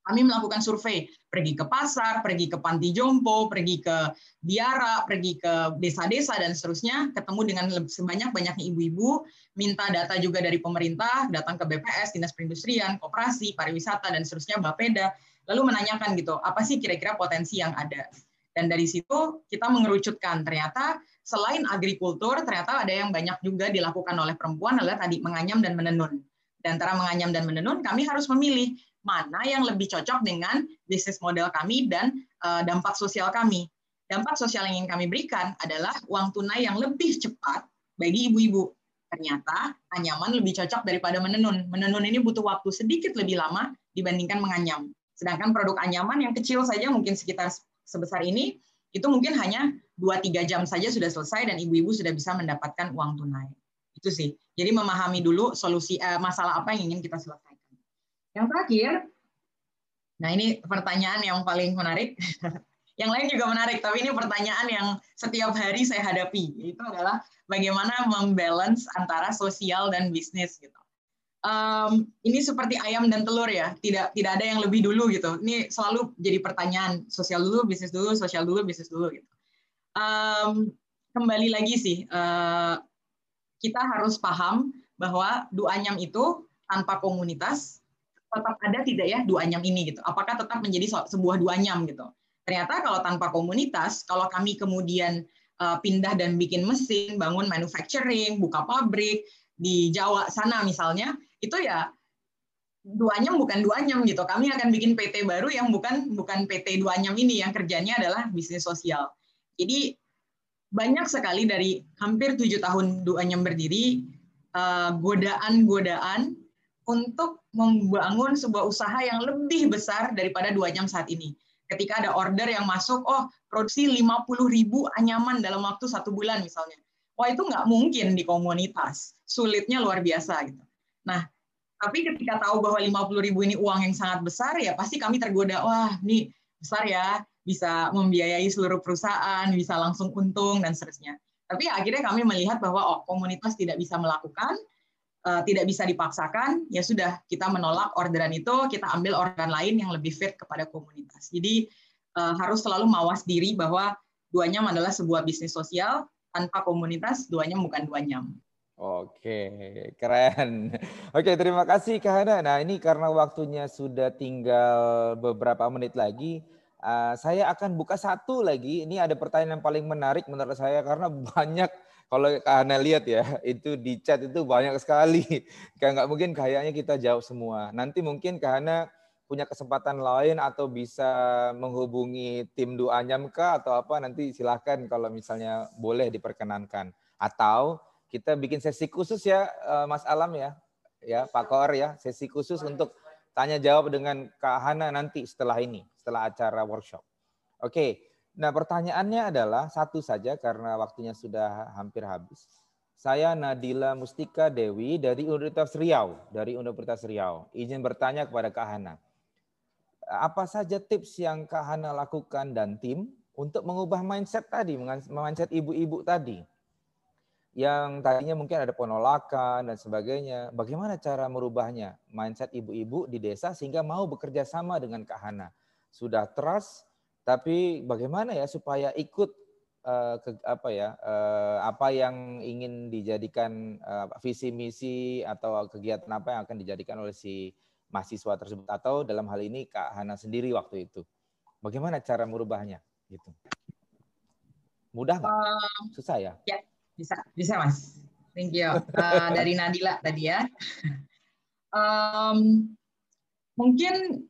Kami melakukan survei, pergi ke pasar, pergi ke panti jompo, pergi ke biara, pergi ke desa-desa dan seterusnya, ketemu dengan sebanyak-banyaknya ibu-ibu, minta data juga dari pemerintah, datang ke BPS, Dinas Perindustrian, Koperasi, Pariwisata dan seterusnya, Bapeda, lalu menanyakan gitu, apa sih kira-kira potensi yang ada. Dan dari situ kita mengerucutkan. Ternyata selain agrikultur ternyata ada yang banyak juga dilakukan oleh perempuan adalah tadi menganyam dan menenun. Dan antara menganyam dan menenun kami harus memilih mana yang lebih cocok dengan bisnis model kami dan uh, dampak sosial kami. Dampak sosial yang ingin kami berikan adalah uang tunai yang lebih cepat bagi ibu-ibu. Ternyata anyaman lebih cocok daripada menenun. Menenun ini butuh waktu sedikit lebih lama dibandingkan menganyam. Sedangkan produk anyaman yang kecil saja mungkin sekitar sebesar ini, itu mungkin hanya 2-3 jam saja sudah selesai dan ibu-ibu sudah bisa mendapatkan uang tunai. Itu sih. Jadi memahami dulu solusi uh, masalah apa yang ingin kita selesaikan. Yang terakhir, nah ini pertanyaan yang paling menarik. (laughs) yang lain juga menarik, tapi ini pertanyaan yang setiap hari saya hadapi. Itu adalah bagaimana membalance antara sosial dan bisnis gitu. Um, ini seperti ayam dan telur ya, tidak tidak ada yang lebih dulu gitu. Ini selalu jadi pertanyaan sosial dulu, bisnis dulu, sosial dulu, bisnis dulu gitu. Um, kembali lagi sih, uh, kita harus paham bahwa duanyam itu tanpa komunitas tetap ada tidak ya dua anyam ini gitu? Apakah tetap menjadi sebuah dua anyam gitu? Ternyata kalau tanpa komunitas, kalau kami kemudian uh, pindah dan bikin mesin, bangun manufacturing, buka pabrik di Jawa sana misalnya, itu ya dua anyam bukan dua anyam gitu. Kami akan bikin PT baru yang bukan bukan PT dua anyam ini yang kerjanya adalah bisnis sosial. Jadi banyak sekali dari hampir tujuh tahun dua anyam berdiri eh, godaan-godaan untuk membangun sebuah usaha yang lebih besar daripada dua jam saat ini. Ketika ada order yang masuk, oh produksi 50 ribu anyaman dalam waktu satu bulan misalnya. Wah itu nggak mungkin di komunitas, sulitnya luar biasa gitu. Nah, tapi ketika tahu bahwa 50 ribu ini uang yang sangat besar, ya pasti kami tergoda, wah ini besar ya, bisa membiayai seluruh perusahaan, bisa langsung untung, dan seterusnya. Tapi akhirnya kami melihat bahwa oh, komunitas tidak bisa melakukan, uh, tidak bisa dipaksakan, ya sudah kita menolak orderan itu, kita ambil orderan lain yang lebih fit kepada komunitas. Jadi uh, harus selalu mawas diri bahwa duanyam adalah sebuah bisnis sosial, tanpa komunitas duanyam bukan duanyam. Oke, keren. (laughs) Oke, terima kasih Kak Hana. Nah, ini karena waktunya sudah tinggal beberapa menit lagi, uh, saya akan buka satu lagi. Ini ada pertanyaan yang paling menarik menurut saya karena (laughs) banyak kalau Kak Hana lihat ya, itu di chat itu banyak sekali. (laughs) Kayak nggak mungkin kayaknya kita jawab semua. Nanti mungkin Kak Hana punya kesempatan lain atau bisa menghubungi tim Duanyam kah atau apa nanti silahkan kalau misalnya boleh diperkenankan. Atau kita bikin sesi khusus ya eh, Mas Alam ya, ya Pak Kor ya, sesi khusus untuk tanya jawab dengan Kak Hana nanti setelah ini, setelah acara workshop. Oke, Nah pertanyaannya adalah satu saja karena waktunya sudah hampir habis. Saya Nadila Mustika Dewi dari Universitas Riau, dari Universitas Riau. Izin bertanya kepada Kak Hana. Apa saja tips yang Kak Hana lakukan dan tim untuk mengubah mindset tadi, mindset ibu-ibu tadi? Yang tadinya mungkin ada penolakan dan sebagainya. Bagaimana cara merubahnya? Mindset ibu-ibu di desa sehingga mau bekerja sama dengan Kak Hana. Sudah trust, tapi bagaimana ya supaya ikut uh, ke, apa ya uh, apa yang ingin dijadikan uh, visi misi atau kegiatan apa yang akan dijadikan oleh si mahasiswa tersebut atau dalam hal ini Kak Hana sendiri waktu itu. Bagaimana cara merubahnya gitu? Mudah nggak? Susah ya? Ya, bisa, bisa Mas. Thank you. Uh, dari Nadila tadi ya. (laughs) Um, mungkin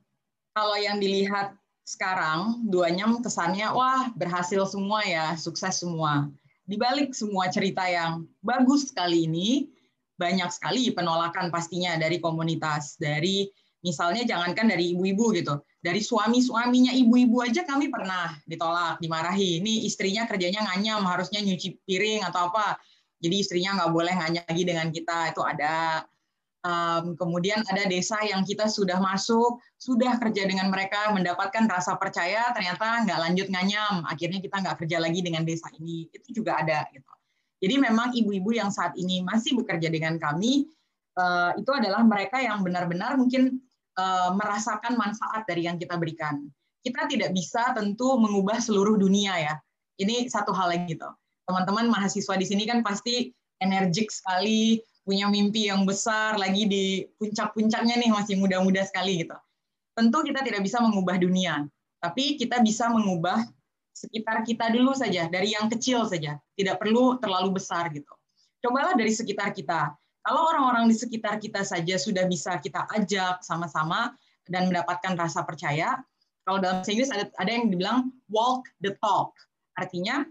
kalau yang dilihat sekarang, duanya kesannya, wah berhasil semua ya, sukses semua. Di balik semua cerita yang bagus sekali ini, banyak sekali penolakan pastinya dari komunitas, dari misalnya jangankan dari ibu-ibu gitu, dari suami-suaminya ibu-ibu aja kami pernah ditolak, dimarahi. Ini istrinya kerjanya nganyam, harusnya nyuci piring atau apa. Jadi istrinya nggak boleh nganya lagi dengan kita itu ada. Um, kemudian ada desa yang kita sudah masuk sudah kerja dengan mereka mendapatkan rasa percaya ternyata nggak lanjut nganyam. Akhirnya kita nggak kerja lagi dengan desa ini. Itu juga ada gitu. Jadi memang ibu-ibu yang saat ini masih bekerja dengan kami uh, itu adalah mereka yang benar-benar mungkin merasakan manfaat dari yang kita berikan kita tidak bisa tentu mengubah seluruh dunia ya ini satu hal lagi gitu teman-teman mahasiswa di sini kan pasti energik sekali, punya mimpi yang besar, lagi di puncak-puncaknya nih masih muda-muda sekali gitu. Tentu kita tidak bisa mengubah dunia, tapi kita bisa mengubah sekitar kita dulu saja, dari yang kecil saja, tidak perlu terlalu besar gitu. Cobalah dari sekitar kita. Kalau orang-orang di sekitar kita saja sudah bisa kita ajak sama-sama dan mendapatkan rasa percaya, kalau dalam bahasa Inggris ada, ada yang dibilang walk the talk. Artinya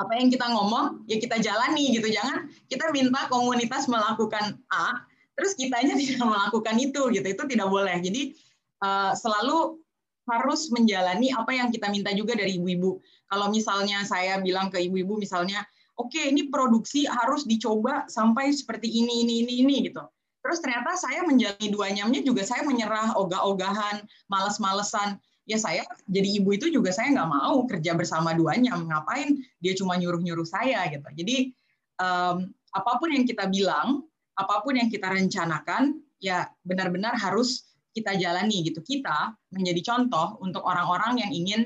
apa yang kita ngomong ya kita jalani gitu. Jangan kita minta komunitas melakukan A terus kitanya (laughs) tidak melakukan itu gitu. Itu tidak boleh. Jadi uh, selalu harus menjalani apa yang kita minta juga dari ibu-ibu. Kalau misalnya saya bilang ke ibu-ibu misalnya oke okay, ini produksi harus dicoba sampai seperti ini ini ini ini gitu. Terus ternyata saya menjalani dua nyamnya juga saya menyerah ogah-ogahan males-malesan. Ya saya jadi ibu itu juga saya nggak mau kerja bersama duanya ngapain dia cuma nyuruh nyuruh saya gitu. Jadi um, apa pun yang kita bilang apa pun yang kita rencanakan ya benar-benar harus kita jalani gitu. Kita menjadi contoh untuk orang-orang yang ingin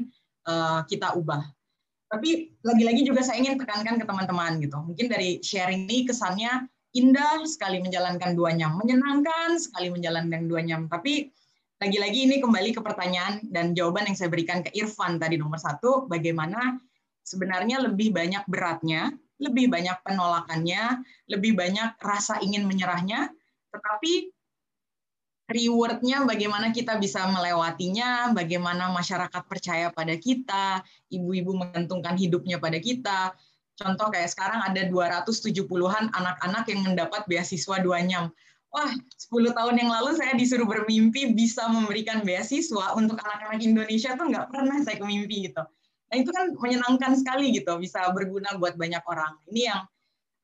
uh, kita ubah tapi lagi-lagi juga saya ingin tekankan ke teman-teman gitu. Mungkin dari sharing ini kesannya indah sekali menjalankan dua jam menyenangkan sekali menjalankan dua jam tapi lagi-lagi ini kembali ke pertanyaan dan jawaban yang saya berikan ke Irfan tadi nomor satu, bagaimana sebenarnya lebih banyak beratnya, lebih banyak penolakannya, lebih banyak rasa ingin menyerahnya, tetapi rewardnya bagaimana kita bisa melewatinya, bagaimana masyarakat percaya pada kita, ibu-ibu menggantungkan hidupnya pada kita. Contoh kayak sekarang ada 270-an anak-anak yang mendapat beasiswa dua nyam wah 10 tahun yang lalu saya disuruh bermimpi bisa memberikan beasiswa untuk anak-anak Indonesia tuh nggak pernah saya kemimpi gitu. Nah itu kan menyenangkan sekali gitu, bisa berguna buat banyak orang. Ini yang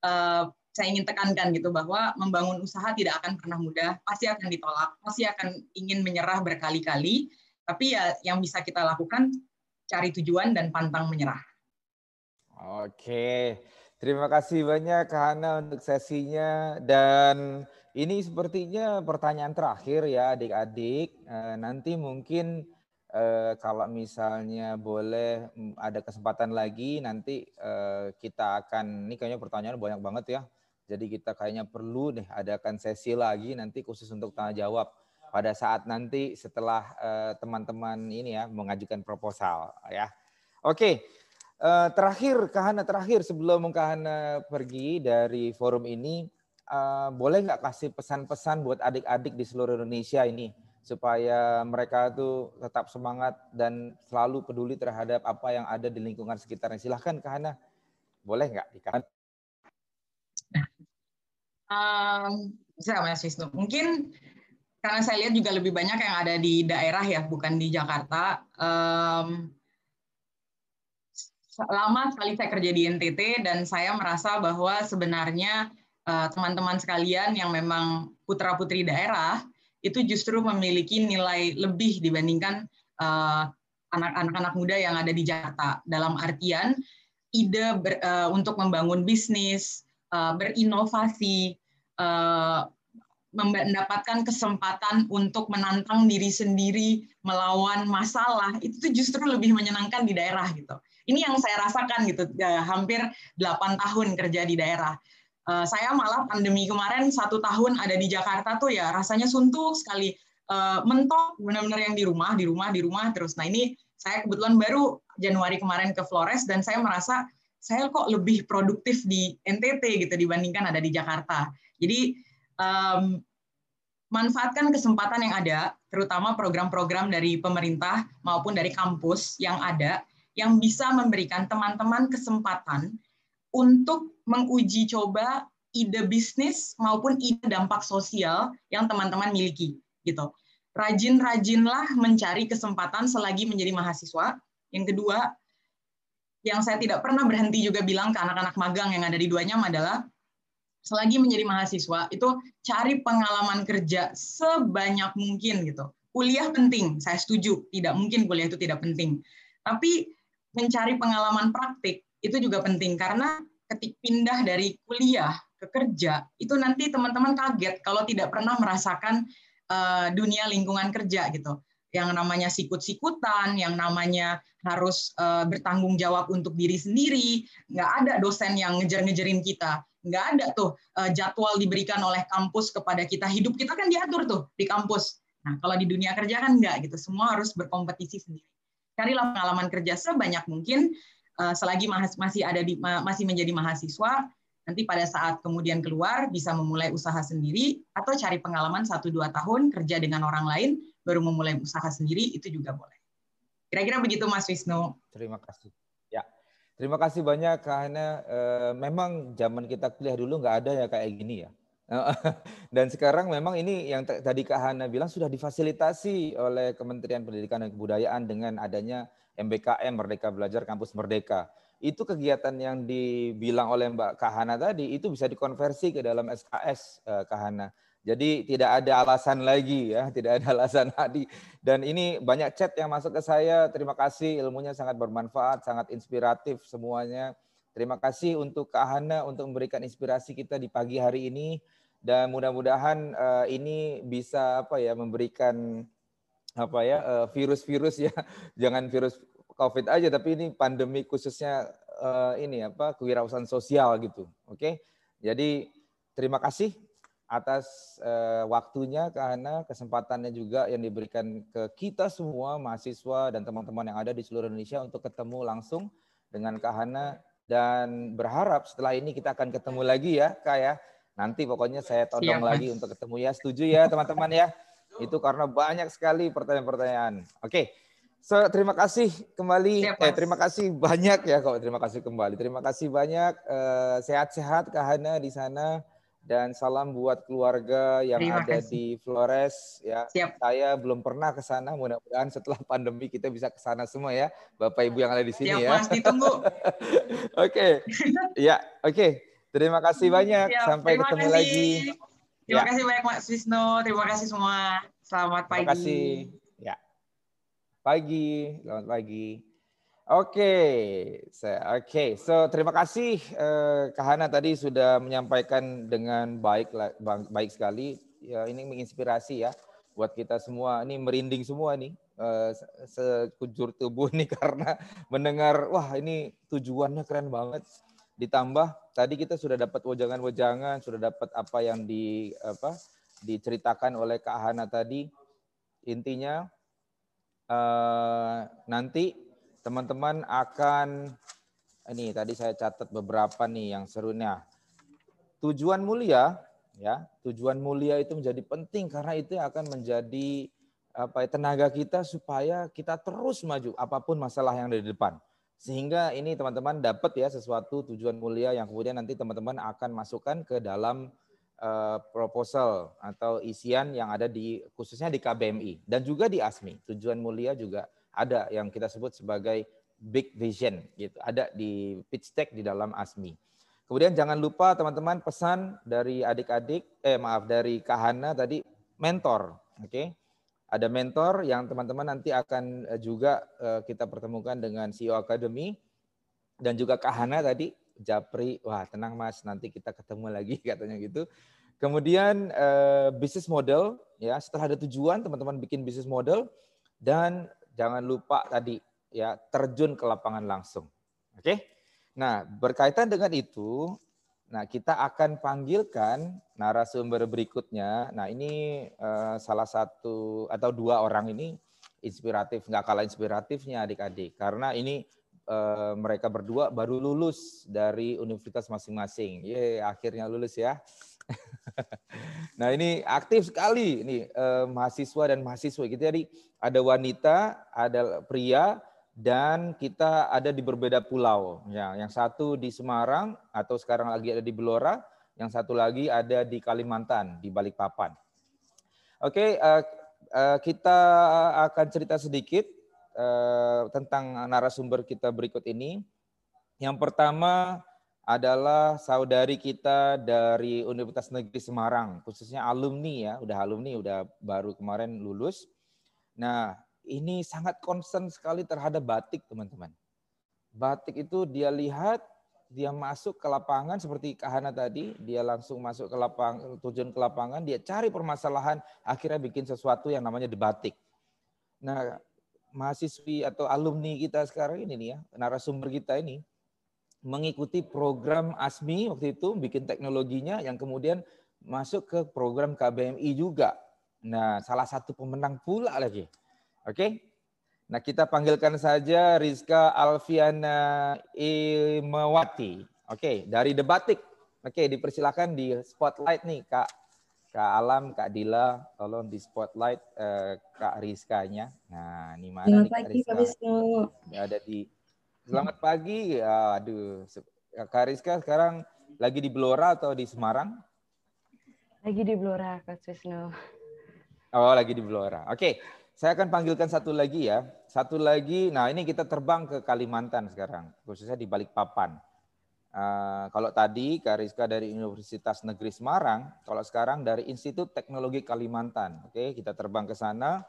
uh, saya ingin tekankan gitu bahwa membangun usaha tidak akan pernah mudah, pasti akan ditolak, pasti akan ingin menyerah berkali-kali, tapi ya yang bisa kita lakukan cari tujuan dan pantang menyerah. Oke, terima kasih banyak Kak Hana untuk sesinya dan ini sepertinya pertanyaan terakhir ya adik-adik. Eh, nanti mungkin eh, kalau misalnya boleh mm, ada kesempatan lagi nanti eh, kita akan ini kayaknya pertanyaan banyak banget ya. Jadi kita kayaknya perlu deh adakan sesi lagi nanti khusus untuk tanya jawab pada saat nanti setelah teman-teman ini ya mengajukan proposal ya. Oke. terakhir Kahana terakhir sebelum Kahana pergi dari forum ini uh, boleh nggak kasih pesan-pesan buat adik-adik di seluruh Indonesia ini supaya mereka tuh tetap semangat dan selalu peduli terhadap apa yang ada di lingkungan sekitarnya. Silahkan Kak Hana, boleh nggak dikatakan? Um, bisa Mas Wisnu. Mungkin karena saya lihat juga lebih banyak yang ada di daerah ya, bukan di Jakarta. Um, lama sekali saya kerja di NTT dan saya merasa bahwa sebenarnya Eh, teman-teman sekalian yang memang putra-putri daerah itu justru memiliki nilai lebih dibandingkan eh, anak-anak muda yang ada di Jakarta. Dalam artian ide ber, uh, untuk membangun bisnis, uh, berinovasi, uh, mendapatkan kesempatan untuk menantang diri sendiri, melawan masalah, itu justru lebih menyenangkan di daerah gitu. Ini yang saya rasakan gitu, hampir 8 tahun kerja di daerah. Uh, saya malah pandemi kemarin satu tahun ada di Jakarta tuh ya rasanya suntuk sekali uh, mentok benar-benar yang di rumah di rumah di rumah terus nah ini saya kebetulan baru Januari kemarin ke Flores dan saya merasa saya kok lebih produktif di NTT gitu dibandingkan ada di Jakarta. Jadi um, manfaatkan kesempatan yang ada, terutama program-program dari pemerintah maupun dari kampus yang ada, yang bisa memberikan teman-teman kesempatan untuk menguji coba ide bisnis maupun ide dampak sosial yang teman-teman miliki. gitu. Rajin-rajinlah mencari kesempatan selagi menjadi mahasiswa. Yang kedua, yang saya tidak pernah berhenti juga bilang ke anak-anak magang yang ada di Duanyam adalah selagi menjadi mahasiswa itu cari pengalaman kerja sebanyak mungkin gitu. Kuliah penting, saya setuju. Tidak mungkin kuliah itu tidak penting. Tapi mencari pengalaman praktik itu juga penting karena ketik pindah dari kuliah ke kerja itu nanti teman-teman kaget kalau tidak pernah merasakan uh, dunia lingkungan kerja gitu yang namanya sikut-sikutan, yang namanya harus uh, bertanggung jawab untuk diri sendiri, nggak ada dosen yang ngejar-ngejarin kita nggak ada tuh uh, jadwal diberikan oleh kampus kepada kita. Hidup kita kan diatur tuh di kampus. Nah, kalau di dunia kerja kan nggak gitu. Semua harus berkompetisi sendiri. Carilah pengalaman kerja sebanyak mungkin uh, selagi masih ada di masih menjadi mahasiswa. Nanti pada saat kemudian keluar bisa memulai usaha sendiri atau cari pengalaman 1 2 tahun kerja dengan orang lain baru memulai usaha sendiri itu juga boleh. Kira-kira begitu Mas Wisnu. Terima kasih. Terima kasih banyak karena uh, memang zaman kita kuliah dulu nggak ada ya kayak gini ya. (laughs) Dan sekarang memang ini yang tadi Kak Hana bilang sudah difasilitasi oleh Kementerian Pendidikan dan Kebudayaan dengan adanya MBKM Merdeka Belajar Kampus Merdeka. Itu kegiatan yang dibilang oleh Mbak Kak Hana tadi itu bisa dikonversi ke dalam SKS eh, Kak Hana. Jadi tidak ada alasan lagi ya, tidak ada alasan (laughs) tadi. Dan ini banyak chat yang masuk ke saya. Terima kasih ilmunya sangat bermanfaat, sangat inspiratif semuanya. Terima kasih untuk Kak Hana untuk memberikan inspirasi kita di pagi hari ini dan mudah-mudahan uh, ini bisa apa ya memberikan apa ya uh, virus-virus ya (laughs) jangan virus COVID aja tapi ini pandemi khususnya uh, ini apa kewirausahaan sosial gitu. Oke. Okay? Jadi terima kasih atas uh, waktunya karena kesempatannya juga yang diberikan ke kita semua mahasiswa dan teman-teman yang ada di seluruh Indonesia untuk ketemu langsung dengan Kak Hana dan berharap setelah ini kita akan ketemu lagi ya Kak ya. Nanti pokoknya saya todong Siap, lagi untuk ketemu ya. Setuju ya teman-teman ya. Itu karena banyak sekali pertanyaan-pertanyaan. Oke. So, terima kasih kembali. Siap, eh, terima kasih banyak ya kok. Terima kasih kembali. Terima kasih banyak. Eh, sehat-sehat Kak Hana di sana dan salam buat keluarga yang Terima ada kasih. di Flores ya. Siap. Saya belum pernah ke sana, mudah-mudahan setelah (laughs) pandemi kita bisa ke sana semua ya. Bapak Ibu yang ada di sini Siap, ya. Ditunggu. (laughs) oke. okay. ya, oke. Okay. Terima kasih banyak. Siap. Sampai Terima ketemu kasih. lagi. Terima ya. kasih banyak Mas Wisnu. Terima kasih semua. Selamat pagi. Terima kasih. Ya. Pagi, selamat pagi. Oke, okay. oke. Okay. So terima kasih eh, Kak Hana tadi sudah menyampaikan dengan baik, baik sekali. Ya ini menginspirasi ya buat kita semua. Ini merinding semua nih eh, sekujur tubuh nih (laughs) karena mendengar wah ini tujuannya keren banget. Ditambah tadi kita sudah dapat wejangan-wejangan, sudah dapat apa yang di apa diceritakan oleh Kak Hana tadi. Intinya eh, nanti teman-teman akan ini tadi saya catat beberapa nih yang serunya. Tujuan mulia ya, tujuan mulia itu menjadi penting karena itu akan menjadi apa ya, tenaga kita supaya kita terus maju apa pun masalah yang ada di depan. Sehingga ini teman-teman dapat ya sesuatu tujuan mulia yang kemudian nanti teman-teman akan masukkan ke dalam uh, proposal atau isian yang ada di khususnya di KBMI dan juga di ASMI. Tujuan mulia juga ada yang kita sebut sebagai big vision gitu. Ada di pitch deck di dalam ASMI. Kemudian jangan lupa teman-teman pesan dari adik-adik eh maaf dari Kahana tadi mentor, oke? Okay? Ada mentor yang teman-teman nanti akan eh, juga uh, kita pertemukan dengan CEO Academy dan juga Kahana tadi Japri, wah tenang Mas, nanti kita ketemu lagi (laughs) katanya gitu. Kemudian uh, bisnis model ya, setelah ada tujuan teman-teman bikin bisnis model dan jangan lupa tadi ya terjun ke lapangan langsung. Oke? Nah, berkaitan dengan itu, nah kita akan panggilkan narasumber berikutnya. Nah, ini uh, salah satu atau dua orang ini inspiratif, nggak kalah inspiratifnya adik-adik. Karena ini uh, mereka berdua baru lulus dari universitas masing-masing. Ye, akhirnya lulus ya. (laughs) nah ini aktif sekali ini uh, mahasiswa dan mahasiswa gitu jadi ada wanita, ada pria dan kita ada di berbeda pulau. Ya, yang satu di Semarang atau sekarang lagi ada di Belora, yang satu lagi ada di Kalimantan di Balikpapan. Oke, uh, uh, kita akan cerita sedikit uh, tentang narasumber kita berikut ini. Yang pertama adalah saudari kita dari Universitas Negeri Semarang, khususnya alumni ya, udah alumni, udah baru kemarin lulus. Nah, ini sangat concern sekali terhadap batik, teman-teman. Batik itu dia lihat dia masuk ke lapangan seperti Kahana tadi, dia langsung masuk ke lapangan, tujuan ke lapangan, dia cari permasalahan, akhirnya bikin sesuatu yang namanya debatik. Nah, mahasiswi atau alumni kita sekarang ini nih ya, narasumber kita ini, mengikuti program ASMI waktu itu, bikin teknologinya, yang kemudian masuk ke program KBMI juga. Nah, salah satu pemenang pula lagi. Oke, Nah, kita panggilkan saja Rizka Alfiana Imawati. Oke, dari Debatik. Oke, dipersilakan di spotlight nih, Kak. Kak Alam, Kak Dila, tolong di spotlight eh, Kak Rizkanya. Nah, ini mana Selamat nih Kak pagi, Rizka? Pak Wisnu. Ada di Selamat pagi. Aduh, Kak Rizka sekarang lagi di Blora atau di Semarang? Lagi di Blora, Kak Wisnu. Oh, lagi di Blora. Oke. Saya akan panggilkan satu lagi ya. Satu lagi, nah ini kita terbang ke Kalimantan sekarang, khususnya di Balikpapan. Uh, kalau tadi Kariska dari Universitas Negeri Semarang, kalau sekarang dari Institut Teknologi Kalimantan. Oke, kita terbang ke sana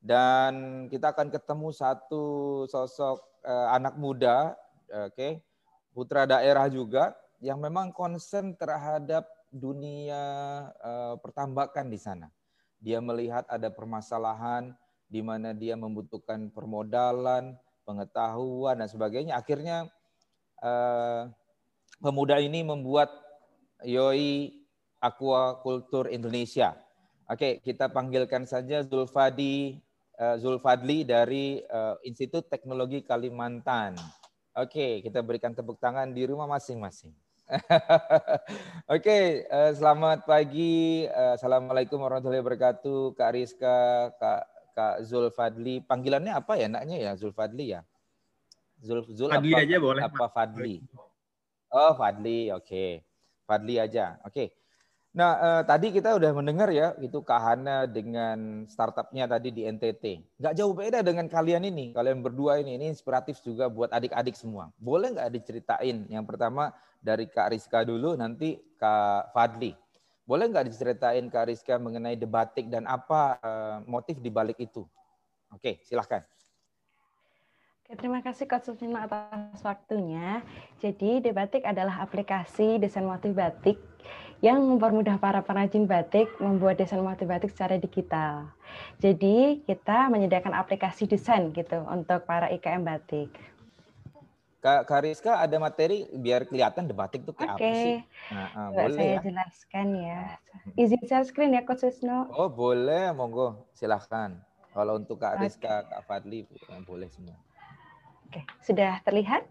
dan kita akan ketemu satu sosok uh, anak muda, oke, putra daerah juga yang memang concern terhadap dunia uh, pertambakan di sana. Dia melihat ada permasalahan di mana dia membutuhkan permodalan, pengetahuan dan sebagainya. Akhirnya uh, pemuda ini membuat Yoi Aquaculture Indonesia. Oke, kita panggilkan saja Zulfadi Zulfadli dari uh, Institut Teknologi Kalimantan. Oke, kita berikan tepuk tangan di rumah masing-masing. (laughs) Oke, uh, selamat pagi. Assalamualaikum warahmatullahi wabarakatuh. Kak Rizka, Kak Kak Zulfadli. Panggilannya apa ya enaknya ya Zulfadli ya? Zul, Zul Fadli apa, aja boleh. Apa Fadli? Oh, Fadli. Oke. Okay. Fadli aja. Oke. Okay. Nah, eh, tadi kita udah mendengar ya, itu Kak Hana dengan startupnya tadi di NTT. Nggak jauh beda dengan kalian ini, kalian berdua ini. Ini inspiratif juga buat adik-adik semua. Boleh nggak diceritain? Yang pertama dari Kak Rizka dulu, nanti Kak Fadli. Boleh nggak diceritain Kak Rizka mengenai debatik dan apa eh, motif di balik itu? Oke, silahkan. Terima kasih Coach Sufino atas waktunya. Jadi, Debatik adalah aplikasi desain motif batik yang mempermudah para pengrajin batik membuat desain motif batik secara digital. Jadi, kita menyediakan aplikasi desain gitu untuk para IKM batik. Kak Kariska ada materi biar kelihatan debatik itu kayak Oke. apa sih? Nah, uh, boleh saya ya. jelaskan ya. Izin share screen ya Coach Wisnu. Oh boleh, monggo silahkan. Kalau untuk Kak. Rizka, Kak Fadli eh, boleh semua. Oke, sudah terlihat?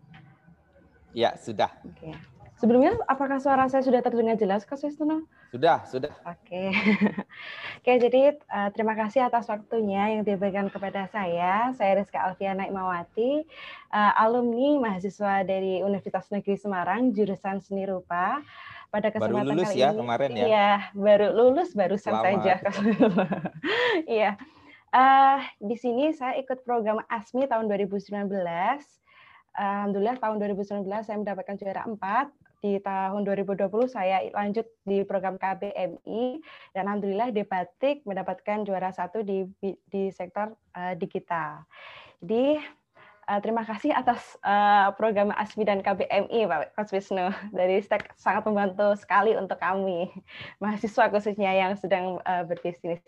Ya sudah, Oke. Sebelumnya, apakah suara saya sudah terdengar jelas, Coach Wisnu? sudah, sudah. Oke, (laughs) oke. Jadi eh, terima kasih atas waktunya yang diberikan kepada saya. Saya Rizka Alfiana Imawati, eh, alumni mahasiswa dari Universitas Negeri Semarang, jurusan Seni Rupa. Pada Baru kesempatan lulus kali ya ini, kemarin ya. Iya, baru lulus barusan Selamat. saja. (laughs) Iya. Eh, di sini saya ikut program ASMI tahun 2019. Alhamdulillah tahun 2019 saya mendapatkan juara 4 di tahun 2020 saya lanjut di program KBMI dan alhamdulillah di Batik mendapatkan juara satu di di sektor uh, digital. Jadi uh, terima kasih atas uh, program ASMI dan KBMI Pak Coach Wisnu dari Stek sangat membantu sekali untuk kami (laughs) mahasiswa khususnya yang sedang uh, berbisnis.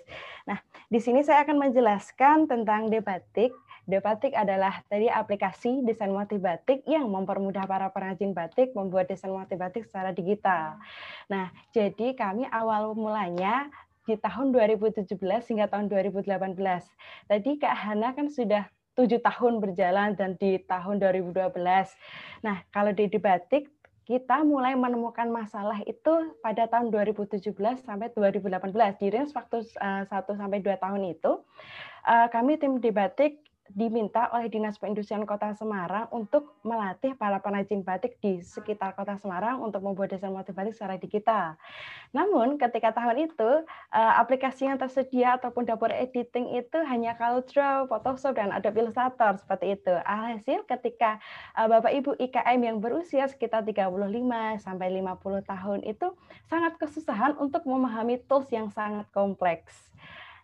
Nah, di sini saya akan menjelaskan tentang Debatik. Debatik adalah tadi aplikasi desain motif batik yang mempermudah para pengrajin batik membuat desain motif batik secara digital. Nah, jadi kami awal mulanya di tahun 2017 hingga tahun 2018. Tadi Kak Hana kan sudah tujuh tahun berjalan dan di tahun 2012. Nah, kalau di Debatik kita mulai menemukan masalah itu pada tahun 2017 sampai 2018 di range waktu uh, 1 sampai 2 tahun itu uh, kami tim Debatik diminta oleh Dinas Perindustrian Kota Semarang untuk melatih para penajin batik di sekitar Kota Semarang untuk membuat desain motif batik secara digital. Namun ketika tahun itu eh, aplikasi yang tersedia ataupun dapur editing itu hanya CorelDRAW, Photoshop dan Adobe Illustrator seperti itu. Alhasil ketika eh, Bapak Ibu IKM yang berusia sekitar 35 sampai 50 tahun itu sangat kesusahan untuk memahami tools yang sangat kompleks.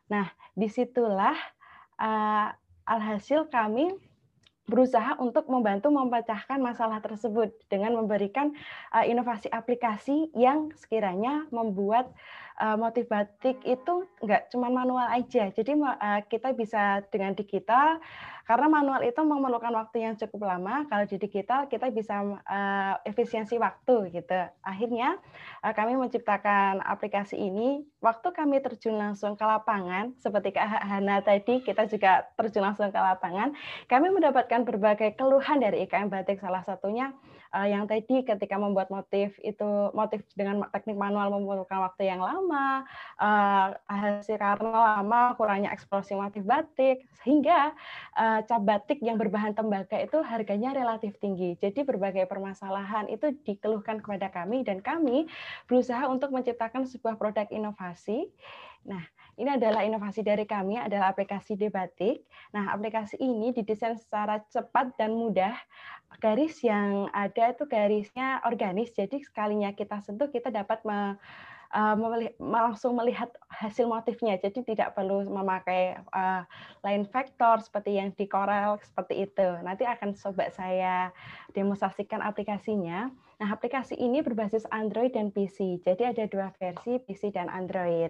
Nah, di situlah uh, Alhasil kami berusaha untuk membantu memecahkan masalah tersebut dengan memberikan uh, inovasi aplikasi yang sekiranya membuat motif batik itu enggak cuma manual aja. Jadi uh, kita bisa dengan digital karena manual itu memerlukan waktu yang cukup lama. Kalau di digital kita bisa uh, efisiensi waktu gitu. Akhirnya kami menciptakan aplikasi ini. Waktu kami terjun langsung ke lapangan, seperti Kak Hana tadi, kita juga terjun langsung ke lapangan. Kami mendapatkan berbagai keluhan dari IKM Batik. Salah satunya uh, yang tadi ketika membuat motif itu motif dengan teknik manual memerlukan waktu yang lama, uh, hasil karena lama kurangnya eksplorasi motif batik, sehingga uh, cap batik yang berbahan tembaga itu harganya relatif tinggi. Jadi berbagai permasalahan itu dikeluhkan kepada kami dan kami berusaha untuk menciptakan sebuah produk inovasi. Nah, ini adalah inovasi dari kami adalah aplikasi Debatik. Nah, aplikasi ini didesain secara cepat dan mudah. Garis yang ada itu garisnya organis. Jadi sekalinya kita sentuh kita dapat uh, langsung melihat hasil motifnya. Jadi tidak perlu memakai uh, line vektor seperti yang di Corel seperti itu. Nanti akan coba saya demonstrasikan aplikasinya. Nah, aplikasi ini berbasis Android dan PC. Jadi ada dua versi, PC dan Android.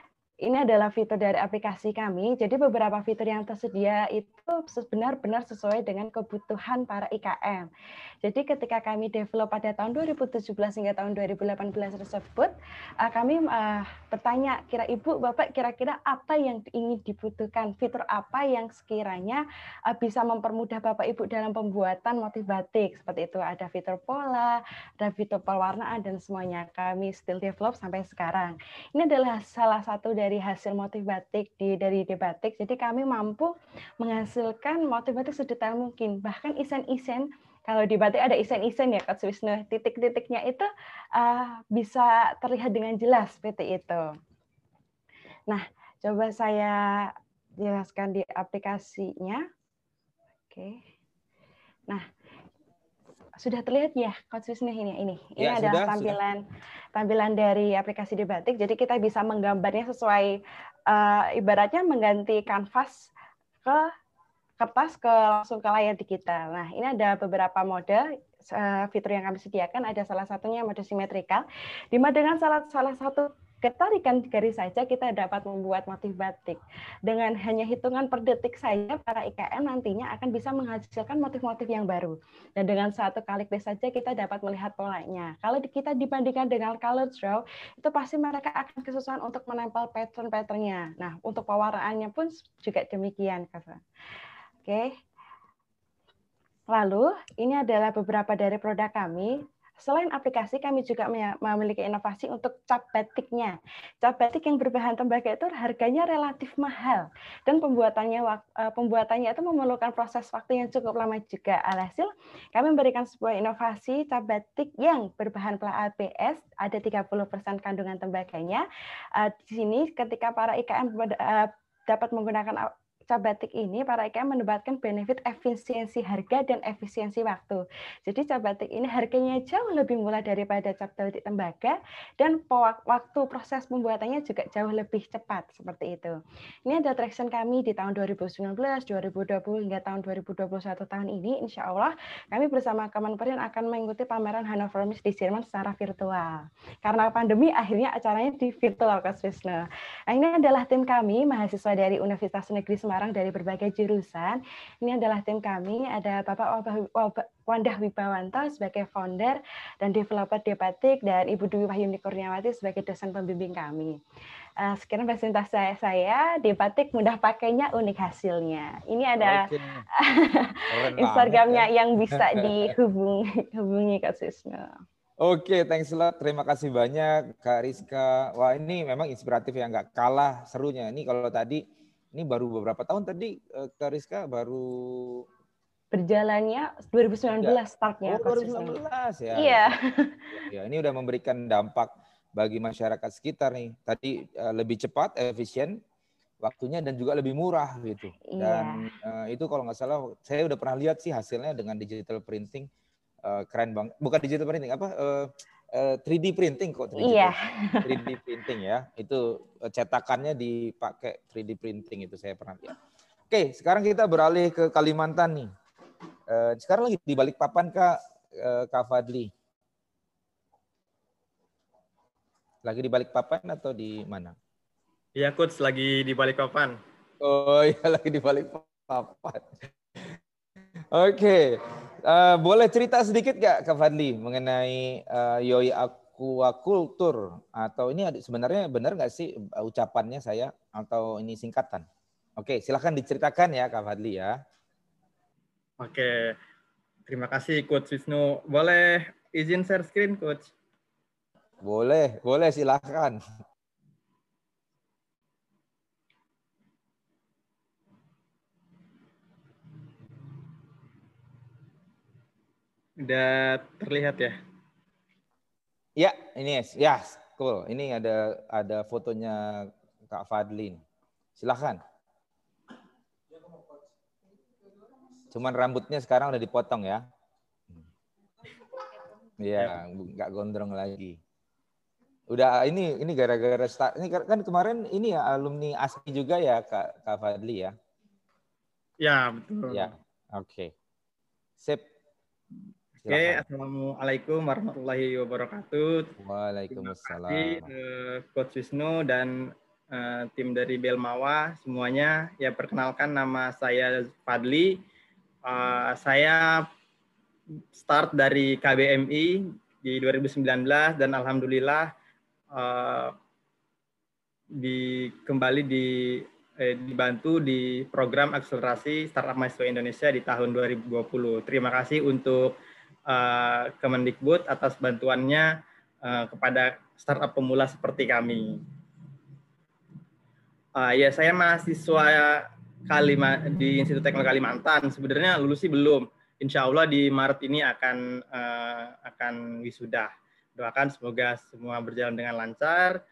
ini adalah fitur dari aplikasi kami. Jadi beberapa fitur yang tersedia itu benar-benar sesuai dengan kebutuhan para IKM. Jadi ketika kami develop pada tahun 2017 hingga tahun 2018 tersebut, eh, kami eh, bertanya, kira Ibu, Bapak kira-kira apa yang ingin dibutuhkan, fitur apa yang sekiranya eh, bisa mempermudah Bapak Ibu dalam pembuatan motif batik. Seperti itu ada fitur pola, ada fitur pewarnaan dan semuanya. Kami still develop sampai sekarang. Ini adalah salah satu dari dari hasil motif batik di dari debatik. Jadi kami mampu menghasilkan motif batik sedetail mungkin. Bahkan isen-isen kalau di batik ada isen-isen ya Kak Wisnu, titik-titiknya itu uh, bisa terlihat dengan jelas seperti itu. Nah, coba saya jelaskan di aplikasinya. Oke. Nah, sudah terlihat ya Coach Wisnu ini ini. Ini ya, adalah sudah, tampilan sudah. tampilan dari aplikasi Debatik. Jadi kita bisa menggambarnya sesuai uh, ibaratnya mengganti kanvas ke kertas ke langsung ke layar digital. Nah, ini ada beberapa mode uh, fitur yang kami sediakan. Ada salah satunya mode simetrikal, di mana dengan salah salah satu ketarikan garis saja kita dapat membuat motif batik. Dengan hanya hitungan per detik saja, para IKM nantinya akan bisa menghasilkan motif-motif yang baru. Dan dengan satu kali klik saja kita dapat melihat polanya. Kalau kita dibandingkan dengan color draw, itu pasti mereka akan kesusahan untuk menempel pattern-patternnya. Nah, untuk pewarnaannya pun juga demikian. Oke. Okay. Lalu, ini adalah beberapa dari produk kami. Selain aplikasi, kami juga memiliki inovasi untuk cap batiknya. Cap batik yang berbahan tembaga itu harganya relatif mahal dan pembuatannya eh, pembuatannya itu memerlukan proses waktu yang cukup lama juga. Alhasil, kami memberikan sebuah inovasi cap batik yang berbahan pla ABS, ada 30% kandungan tembaganya. Eh, di sini ketika para IKM eh, dapat menggunakan cap batik ini para IKM mendapatkan benefit efisiensi harga dan efisiensi waktu. Jadi cap batik ini harganya jauh lebih murah daripada cap batik tembaga dan waktu proses pembuatannya juga jauh lebih cepat seperti itu. Ini ada traction kami di tahun 2019, 2020 hingga tahun 2021 tahun ini. Insya Allah kami bersama Kementerian akan mengikuti pameran Hannover Messe di Jerman secara virtual. Karena pandemi akhirnya acaranya di virtual Kak Wisnu. Nah, ini adalah tim kami mahasiswa dari Universitas Negeri Semarang orang dari berbagai jurusan. Ini adalah tim kami, ada Bapak Wandah Wibawanto sebagai founder dan developer Debatik, dan Ibu Dwi Wahyuni Kurniawati sebagai dosen pembimbing kami. Uh, sekarang presentasi saya, saya di batik mudah pakainya unik hasilnya. Ini ada okay. (laughs) Instagramnya ya. yang bisa (laughs) dihubungi hubungi Kak Sisno. Oke, okay, thanks a lot. Terima kasih banyak Kak Rizka. Wah ini memang inspiratif yang nggak kalah serunya. Ini kalau tadi, ini baru beberapa tahun tadi eh, Kak Rizka baru berjalannya 2019 ya. startnya. Oh, 2019 ya. Iya. Ya, ini udah memberikan dampak bagi masyarakat sekitar nih. Tadi uh, lebih cepat, efisien waktunya dan juga lebih murah gitu. Iya. Dan uh, itu kalau nggak salah saya udah pernah lihat sih hasilnya dengan digital printing uh, keren banget. Bukan digital printing apa? Uh, 3D printing kok 3D, iya. 3D (laughs) printing ya. Itu uh, cetakannya dipakai 3D printing itu saya pernah lihat. Oke, sekarang kita beralih ke Kalimantan nih. Uh, sekarang lagi di balik papan Kak uh, Kak Fadli. Lagi di balik papan atau di mana? Iya, coach lagi di balik papan. Oh iya, (laughs) lagi di balik papan. Oke, okay. Uh, eh, boleh cerita sedikit gak Kak Fadli mengenai uh, Yoi Aquaculture atau ini sebenarnya benar nggak sih ucapannya saya atau ini singkatan? Oke, okay, silahkan diceritakan ya Kak Fadli ya. Oke, terima kasih Coach Wisnu. Boleh izin share screen Coach? Boleh, boleh silahkan. Udah terlihat ya? Ya, ini ya, cool. Ini ada ada fotonya Kak Fadlin. Silahkan. Cuman rambutnya sekarang udah dipotong ya. Iya, nggak gondrong lagi. Udah ini ini gara-gara start ini kan kemarin ini ya alumni ASMI juga ya Kak Kak Fadli ya. Ya, betul. Ya. Oke. Okay. Sip. Oke, okay, Assalamualaikum warahmatullahi wabarakatuh. Waalaikumsalam. Terima kasih uh, Coach Wisnu dan uh, tim dari Belmawa semuanya. Ya perkenalkan nama saya Fadli. Uh, saya start dari KBMI di 2019 dan alhamdulillah uh, di kembali di eh, dibantu di program akselerasi startup mahasiswa Indonesia di tahun 2020. Terima kasih untuk uh, Kemendikbud atas bantuannya uh, kepada startup pemula seperti kami. Uh, ya saya mahasiswa Kalima di Institut Teknologi Kalimantan. Sebenarnya lulus sih belum. Insya Allah di Maret ini akan uh, akan wisuda doakan semoga semua berjalan dengan lancar.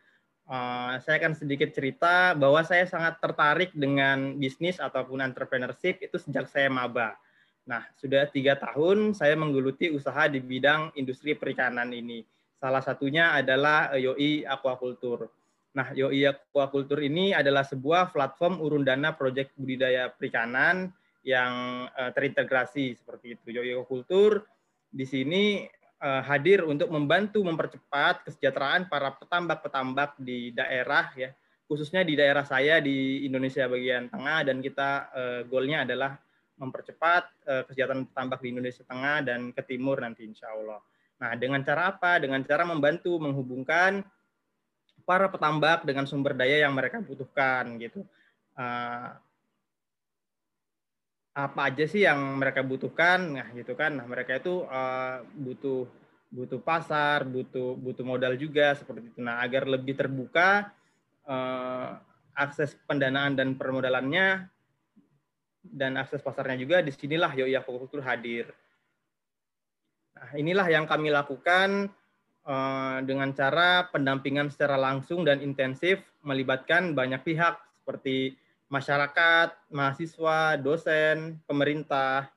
Uh, saya akan sedikit cerita bahwa saya sangat tertarik dengan bisnis ataupun entrepreneurship itu sejak saya maba. Nah, sudah tiga tahun saya menggeluti usaha di bidang industri perikanan ini. Salah satunya adalah YOI Aquaculture. Nah, YOI Aquaculture ini adalah sebuah platform urun dana proyek budidaya perikanan yang uh, terintegrasi seperti itu. YOI Aquaculture di sini uh, hadir untuk membantu mempercepat kesejahteraan para petambak-petambak di daerah ya khususnya di daerah saya di Indonesia bagian tengah dan kita uh, goalnya adalah mempercepat uh, kesejahteraan petambak di Indonesia tengah dan ke timur nanti insya Allah. Nah dengan cara apa? Dengan cara membantu menghubungkan para petambak dengan sumber daya yang mereka butuhkan gitu. Uh, apa aja sih yang mereka butuhkan nah gitu kan nah mereka itu uh, butuh butuh pasar butuh butuh modal juga seperti itu nah agar lebih terbuka uh, akses pendanaan dan permodalannya dan akses pasarnya juga di sinilah Yoi Aquaculture hadir nah inilah yang kami lakukan uh, dengan cara pendampingan secara langsung dan intensif melibatkan banyak pihak seperti masyarakat, mahasiswa, dosen, pemerintah,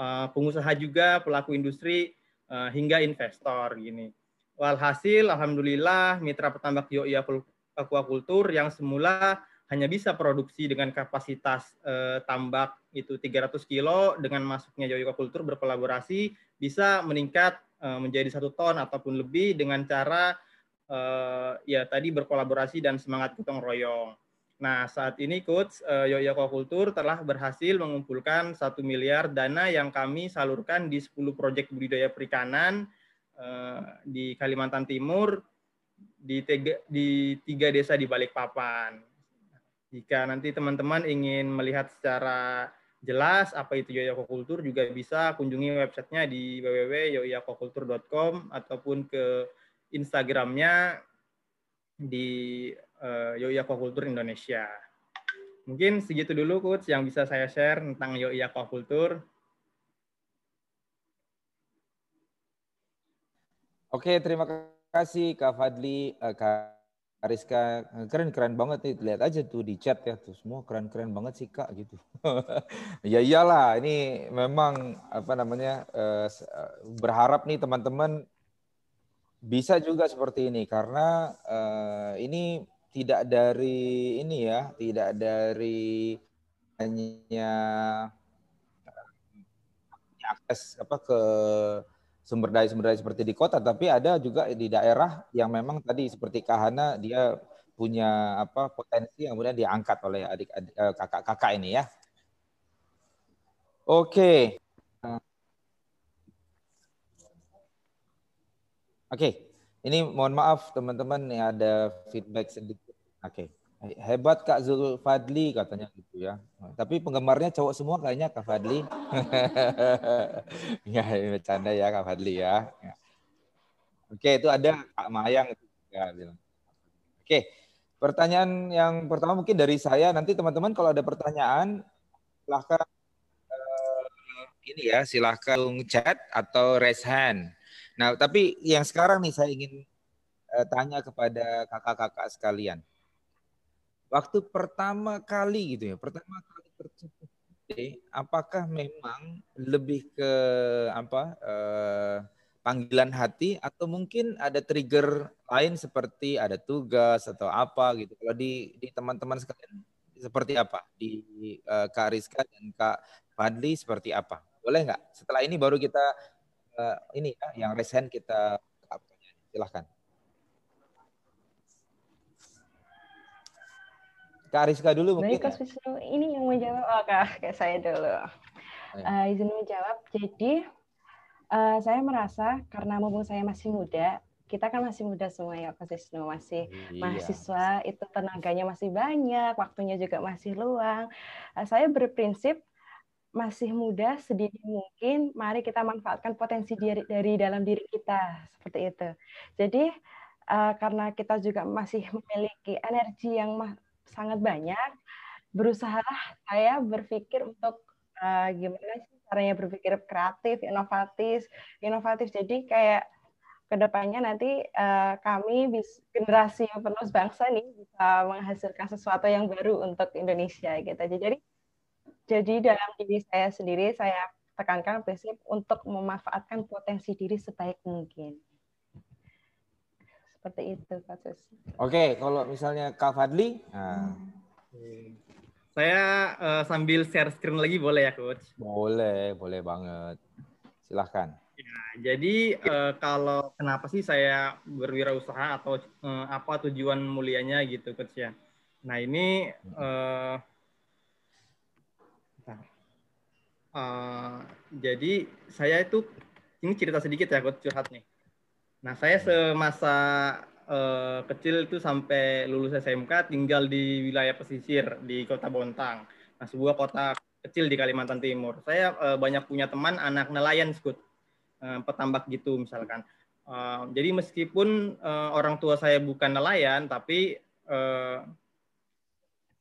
uh, pengusaha juga, pelaku industri, uh, hingga investor gini. Walhasil, alhamdulillah, mitra petambak Yoi Aquaculture yang semula hanya bisa produksi dengan kapasitas uh, tambak itu 300 kilo dengan masuknya Aquaculture berkolaborasi bisa meningkat uh, menjadi satu ton ataupun lebih dengan cara uh, ya tadi berkolaborasi dan semangat gotong royong. Nah, saat ini Coach uh, Yoyo Aquaculture telah berhasil mengumpulkan satu miliar dana yang kami salurkan di 10 proyek budidaya perikanan di Kalimantan Timur di tiga, di tiga desa di Balikpapan. Jika nanti teman-teman ingin melihat secara jelas apa itu Yoyo Aquaculture juga bisa kunjungi websitenya di www.yoyoaquaculture.com ataupun ke Instagramnya di uh, Yoi Aquaculture Indonesia. Mungkin segitu dulu Coach yang bisa saya share tentang Yoi Aquaculture. Oke, terima kasih Kak Fadli, uh, Kak Ariska. Keren-keren banget nih, lihat aja tuh di chat ya, tuh semua keren-keren banget sih Kak gitu. (laughs) ya iyalah, ini memang apa namanya uh, berharap nih teman-teman bisa juga seperti ini karena ini tidak dari ini ya, tidak dari hanya akses apa ke sumber daya sumber daya seperti di kota, tapi ada juga di daerah yang memang tadi seperti Kahana dia punya apa potensi yang kemudian diangkat oleh adik, adik eh, kakak-kakak ini ya. Oke. Oke, ini mohon maaf teman-teman ada feedback sedikit. Oke. Okay. Hebat Kak Zulfadli katanya gitu ya. Tapi penggemarnya cowok semua kayaknya Kak Fadli. (laughs) ya, bercanda ya Kak Fadli ya. ya. Oke, itu ada Kak Mayang. Oke. Pertanyaan yang pertama mungkin dari saya. Nanti teman-teman kalau ada pertanyaan silahkan uh, ini ya, silahkan chat atau raise hand. Nah, tapi yang sekarang nih saya ingin uh, tanya kepada kakak-kakak sekalian waktu pertama kali gitu ya, pertama kali tercetus apakah memang lebih ke apa eh, panggilan hati atau mungkin ada trigger lain seperti ada tugas atau apa gitu. Kalau di di teman-teman sekalian seperti apa? Di eh, Kak Rizka dan Kak Fadli seperti apa? Boleh nggak? Setelah ini baru kita eh, ini ya yang resen kita silahkan. Kak Rizka dulu mungkin. Baik, Kak Wisnu. Ini yang menjawab. Oh, Kak, kayak saya dulu. Uh, izin menjawab. Jadi, uh, saya merasa karena mumpung saya masih muda, kita kan masih muda semua ya Kak Wisnu, masih iya. mahasiswa, itu tenaganya masih banyak, waktunya juga masih luang. Uh, saya berprinsip masih muda, sedini mungkin, mari kita manfaatkan potensi diri, dari dalam diri kita, seperti itu. Jadi, uh, karena kita juga masih memiliki energi yang sangat banyak, berusaha saya berpikir untuk uh, gimana sih caranya berpikir kreatif, inovatif, inovatif. Jadi kayak ke depannya nanti uh, kami bis, generasi penerus bangsa nih bisa menghasilkan sesuatu yang baru untuk Indonesia gitu. Jadi jadi dalam diri saya sendiri saya tekankan prinsip untuk memanfaatkan potensi diri sebaik mungkin. Seperti itu, Kak Sus. Oke, kalau misalnya Kak Fadli. Nah. Saya uh, sambil share screen lagi boleh ya, Coach? Boleh, boleh banget. Silahkan. Ya, jadi uh, kalau kenapa sih saya berwirausaha atau uh, apa tujuan mulianya gitu, Coach ya? Nah ini uh, uh, jadi saya itu ini cerita sedikit ya, Coach curhat nih. Nah, saya semasa uh, kecil itu sampai lulus SMK tinggal di wilayah pesisir di Kota Bontang. Nah, sebuah kota kecil di Kalimantan Timur. Saya uh, banyak punya teman anak nelayan, Skut. Uh, petambak gitu misalkan. Uh, jadi meskipun uh, orang tua saya bukan nelayan, tapi uh,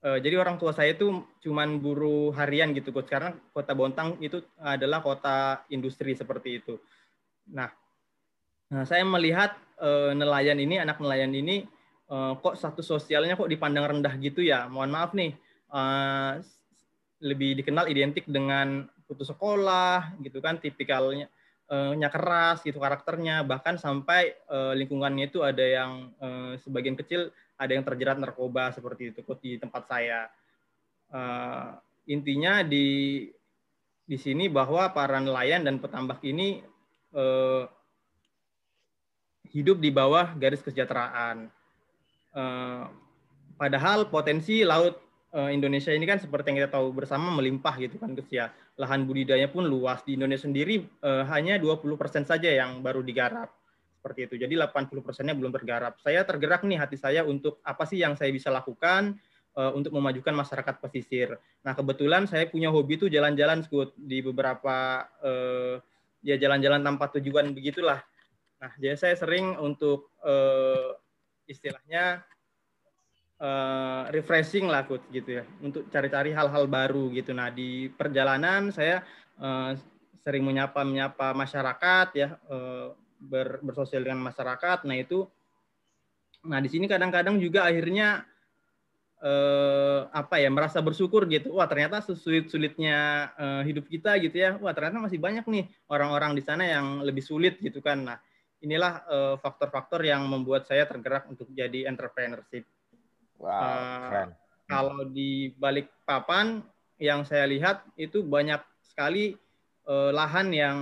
uh, jadi orang tua saya itu cuman buruh harian gitu, Coach. Karena Kota Bontang itu adalah kota industri seperti itu. Nah, Nah, saya melihat uh, nelayan ini, anak nelayan ini, uh, kok satu sosialnya kok dipandang rendah gitu ya. Mohon maaf nih, uh, lebih dikenal identik dengan putus sekolah, gitu kan, tipikalnya nya keras, gitu karakternya, bahkan sampai lingkungannya itu ada yang sebagian kecil ada yang terjerat narkoba seperti itu di tempat saya. Intinya di di sini bahwa para nelayan dan petambak ini uh, hidup di bawah garis kesejahteraan. Uh, padahal potensi laut uh, Indonesia ini kan seperti yang kita tahu bersama melimpah gitu kan Gus ya. Lahan budidaya pun luas di Indonesia sendiri uh, hanya 20% saja yang baru digarap. Seperti itu. Jadi 80%-nya belum tergarap. Saya tergerak nih hati saya untuk apa sih yang saya bisa lakukan uh, untuk memajukan masyarakat pesisir. Nah, kebetulan saya punya hobi tuh jalan-jalan di beberapa uh, ya jalan-jalan tanpa tujuan begitulah. Nah, jadi saya sering untuk uh, istilahnya uh, refreshing lah Kut, gitu ya, untuk cari-cari hal-hal baru gitu. Nah, di perjalanan saya uh, sering menyapa-menyapa masyarakat ya, uh, ber, bersosial dengan masyarakat. Nah, itu Nah, di sini kadang-kadang juga akhirnya eh, apa ya merasa bersyukur gitu wah ternyata sesulit sulitnya eh, hidup kita gitu ya wah ternyata masih banyak nih orang-orang di sana yang lebih sulit gitu kan nah inilah faktor faktor-faktor yang membuat saya tergerak untuk jadi entrepreneurship. Wow, uh, kalau di balik papan yang saya lihat itu banyak sekali uh, lahan yang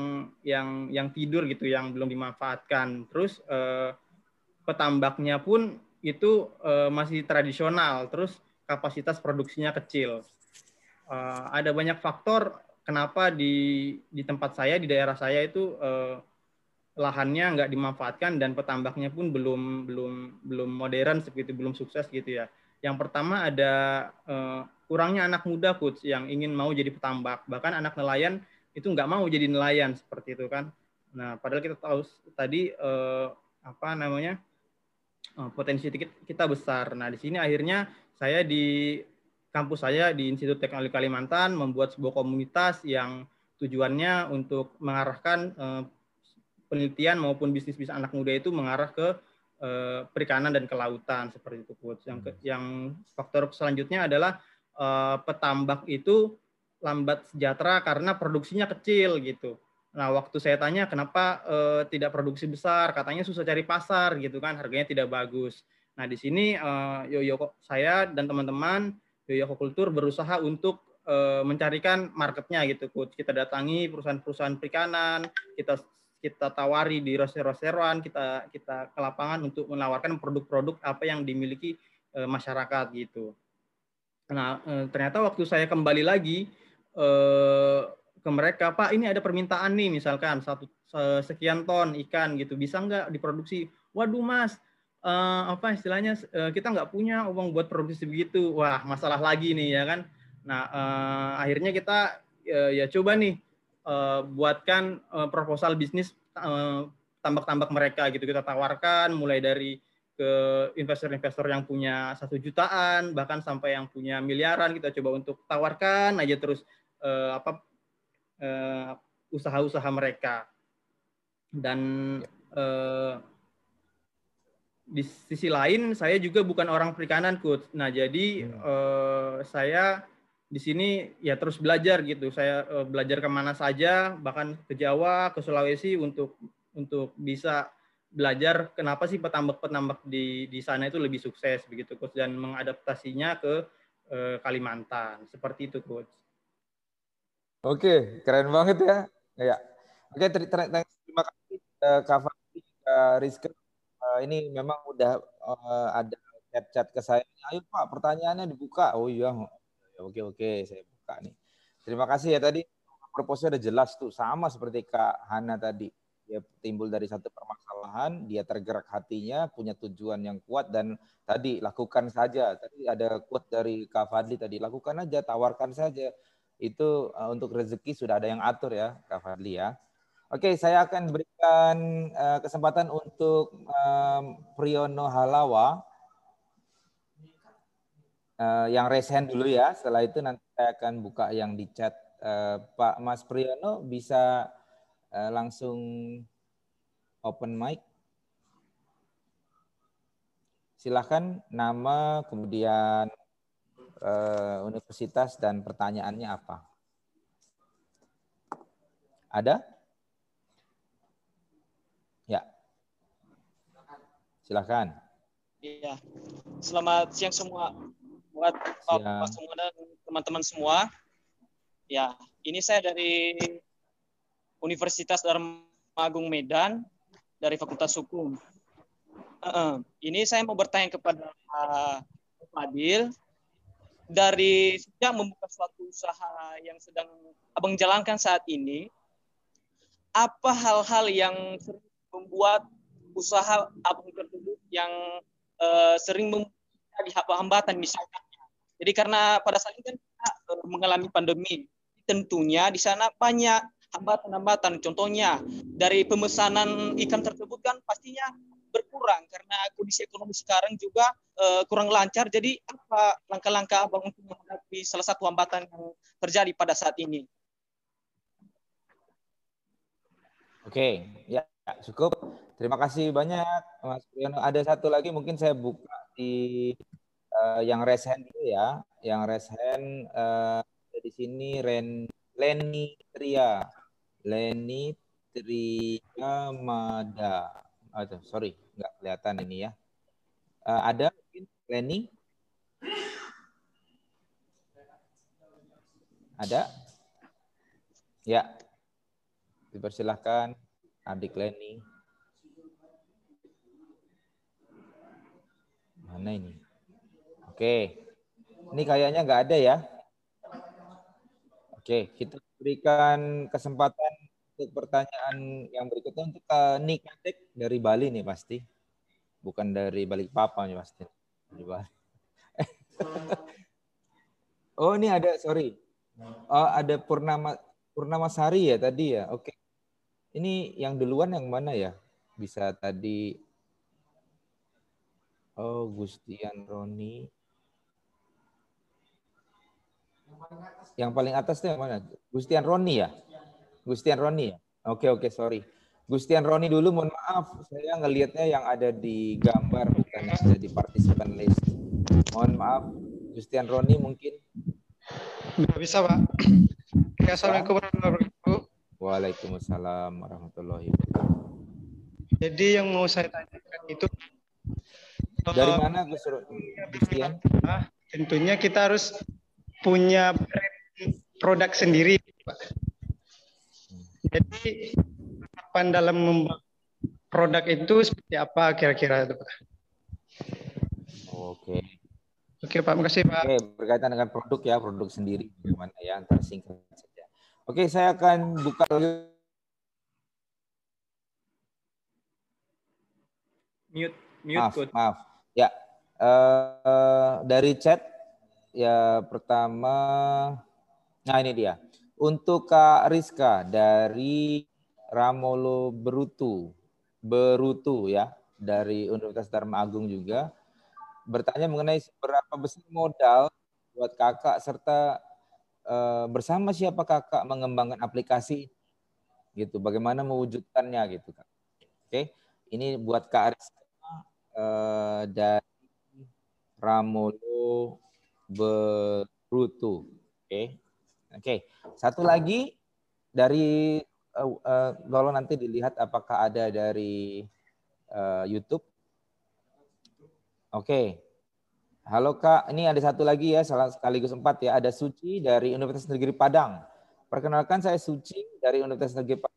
yang yang tidur gitu yang belum dimanfaatkan. Terus uh, petambaknya pun itu uh, masih tradisional, terus kapasitas produksinya kecil. Uh, ada banyak faktor kenapa di di tempat saya di daerah saya itu uh, lahannya nggak dimanfaatkan dan petambaknya pun belum belum belum modern seperti belum sukses gitu ya. Yang pertama ada uh, kurangnya anak muda coach yang ingin mau jadi petambak, bahkan anak nelayan itu nggak mau jadi nelayan seperti itu kan. Nah, padahal kita tahu tadi uh, apa namanya Oh, potensi kita besar. Nah, di sini akhirnya saya di kampus saya di Institut Teknologi Kalimantan membuat sebuah komunitas yang tujuannya untuk mengarahkan eh, penelitian maupun bisnis-bisnis anak muda itu mengarah ke eh, perikanan dan kelautan seperti itu, Coach. Yang, hmm. yang faktor selanjutnya adalah eh, petambak itu lambat sejahtera karena produksinya kecil gitu. Nah, waktu saya tanya kenapa uh, tidak produksi besar, katanya susah cari pasar gitu kan, harganya tidak bagus. Nah, di sini uh, Yoyo saya dan teman-teman Yoyo Kultur berusaha untuk uh, mencarikan marketnya gitu, Coach. Kita datangi perusahaan-perusahaan perikanan, kita kita tawari di roster-rosteran, kita kita ke lapangan untuk menawarkan produk-produk apa yang dimiliki uh, masyarakat gitu. Nah, uh, ternyata waktu saya kembali lagi uh, ke mereka, Pak ini ada permintaan nih misalkan satu sekian ton ikan gitu, bisa nggak diproduksi? Waduh Mas, uh, apa istilahnya uh, kita nggak punya uang buat produksi begitu. Wah masalah lagi nih ya kan. Nah uh, akhirnya kita uh, ya coba nih uh, buatkan uh, proposal bisnis tambak-tambak uh, mereka gitu. Kita tawarkan mulai dari ke investor-investor yang punya satu jutaan bahkan sampai yang punya miliaran. Kita coba untuk tawarkan aja terus uh, apa usaha-usaha mereka. Dan uh, di sisi lain saya juga bukan orang perikanan coach. Nah jadi hmm. uh, saya di sini ya terus belajar gitu saya uh, belajar ke mana saja bahkan ke Jawa ke Sulawesi untuk untuk bisa belajar kenapa sih petambak-petambak di di sana itu lebih sukses begitu coach dan mengadaptasinya ke uh, Kalimantan seperti itu coach Oke, keren banget ya. Ya. Oke, ter ter terima kasih uh, Kak Fadli, uh, Rizka. Uh, ini memang udah uh, ada chat-chat ke saya. Ayo Pak, pertanyaannya dibuka. Oh iya. Oke, oke, saya buka nih. Terima kasih ya tadi proposnya udah jelas tuh sama seperti Kak Hana tadi. Dia timbul dari satu permasalahan, dia tergerak hatinya, punya tujuan yang kuat dan tadi lakukan saja. Tadi ada quote dari Kak Fadli tadi, lakukan aja, tawarkan saja itu uh, untuk rezeki sudah ada yang atur ya Kak Fadli ya. Oke, saya akan berikan uh, kesempatan untuk um, Priyono Halawa uh, yang raise dulu ya. Setelah itu nanti saya akan buka yang di chat. Uh, Pak Mas Priyono bisa uh, langsung open mic. Silahkan nama, kemudian uh, universitas dan pertanyaannya apa? Ada? Ya. Silakan. Iya. Selamat siang semua buat Bapak semua dan teman-teman semua. Ya, ini saya dari Universitas Dharma Agung Medan dari Fakultas Hukum. Uh, ini saya mau bertanya kepada Fadil, dari sejak membuka suatu usaha yang sedang abang jalankan saat ini, apa hal-hal yang sering membuat usaha abang tersebut yang uh, sering menjadi hambatan misalnya. Jadi karena pada saat ini kan kita uh, mengalami pandemi, tentunya di sana banyak hambatan-hambatan. Contohnya dari pemesanan ikan tersebut kan pastinya berkurang karena kondisi ekonomi sekarang juga uh, kurang lancar. Jadi apa langkah-langkah abang untuk menghadapi salah satu hambatan yang terjadi pada saat ini? Oke, ya cukup. Terima kasih banyak Mas Priyono. Ada satu lagi mungkin saya buka di uh, yang resen dulu ya. Yang resen uh, di sini Ren Leni Tria. Leni Tria Mada. Aduh, sorry, nggak kelihatan ini ya. Uh, ada mungkin Leni? Ada? Ya. Dipersilahkan adik Leni. Mana ini? Oke. Ini kayaknya nggak ada ya. Oke, kita berikan kesempatan untuk pertanyaan yang berikutnya untuk uh, Nikatek dari Bali nih pasti. Bukan dari balik papa nih pasti. (laughs) Oh, ini ada, sorry. Oh, ada Purnama Purnama Sari ya tadi ya. Oke. Ini yang duluan yang mana ya? Bisa tadi Oh, Gustian Roni. Yang paling atas itu yang mana? Gustian Roni ya? Gustian Roni ya? Oke, oke, sorry. Gustian Roni dulu, mohon maaf. Saya ngelihatnya yang ada di gambar, bukan yang ada di participant list. Mohon maaf. Gustian Roni mungkin. Tidak bisa, Pak. Assalamualaikum warahmatullahi wabarakatuh. Waalaikumsalam warahmatullahi wabarakatuh. Jadi yang mau saya tanyakan itu dari mana Gus Gustian? Tentunya kita harus punya produk sendiri, Pak. Jadi kapan dalam membuat produk itu seperti apa kira-kira itu, Pak? Oke. Oke, Pak. Makasih, Pak. Oke, berkaitan dengan produk ya, produk sendiri bagaimana ya, antara singkat saja. Oke, saya akan buka mute mute maaf, maaf. Ya, uh, dari chat ya pertama, nah ini dia. Untuk Kak Rizka dari Ramolo Berutu, Berutu ya, dari Universitas Dharma Agung juga, bertanya mengenai seberapa besar modal buat kakak serta uh, bersama siapa kakak mengembangkan aplikasi gitu, bagaimana mewujudkannya gitu kak. Oke, ini buat Kak Rizka uh, dari Ramolo Berutu. Oke. Okay. Oke. Okay. Satu lagi dari uh, uh, kalau nanti dilihat apakah ada dari uh, YouTube. Oke. Okay. Halo Kak, ini ada satu lagi ya, salah sekaligus empat ya. Ada Suci dari Universitas Negeri Padang. Perkenalkan saya Suci dari Universitas Negeri Padang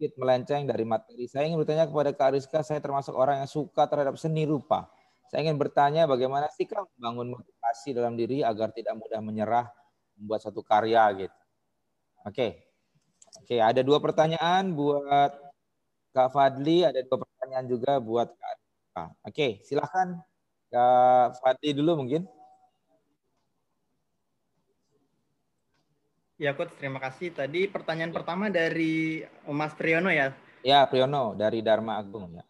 sedikit melenceng dari materi. Saya ingin bertanya kepada Kak Rizka, saya termasuk orang yang suka terhadap seni rupa. Saya ingin bertanya bagaimana sih Kak membangun motivasi dalam diri agar tidak mudah menyerah membuat satu karya gitu. Oke. Oke, ada dua pertanyaan buat Kak Fadli, ada dua pertanyaan juga buat Kak. Oke, silahkan Kak Fadli dulu mungkin. Ya, Coach, terima kasih. Tadi pertanyaan pertama dari Mas Priyono ya? Ya, Priyono dari Dharma Agung ya.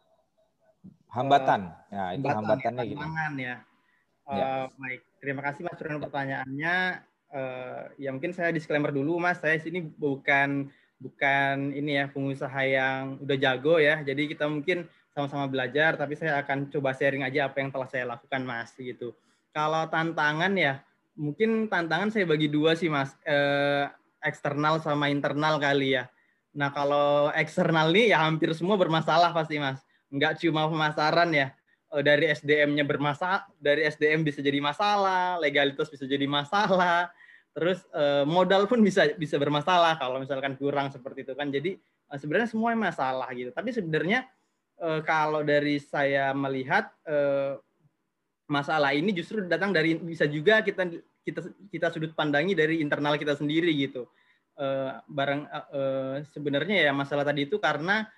Hambatan. Uh, ya, itu hambatan, hambatannya gitu. ya. Uh, ya. Baik, terima kasih Mas Priyono pertanyaannya. Uh, ya mungkin saya disclaimer dulu Mas, saya sini bukan bukan ini ya pengusaha yang udah jago ya. Jadi kita mungkin sama-sama belajar, tapi saya akan coba sharing aja apa yang telah saya lakukan Mas gitu. Kalau tantangan ya mungkin tantangan saya bagi dua sih mas eh, eksternal sama internal kali ya nah kalau eksternal nih ya hampir semua bermasalah pasti mas nggak cuma pemasaran ya. Eh, dari SDM-nya bermasalah dari SDM bisa jadi masalah legalitas bisa jadi masalah. Terus eh, modal pun bisa bisa bermasalah kalau misalkan kurang seperti itu kan. Jadi eh, sebenarnya semua masalah gitu. Tapi sebenarnya kalau dari saya melihat masalah ini justru datang dari bisa juga kita kita kita sudut pandangi dari internal kita sendiri gitu. Barang sebenarnya ya masalah tadi itu karena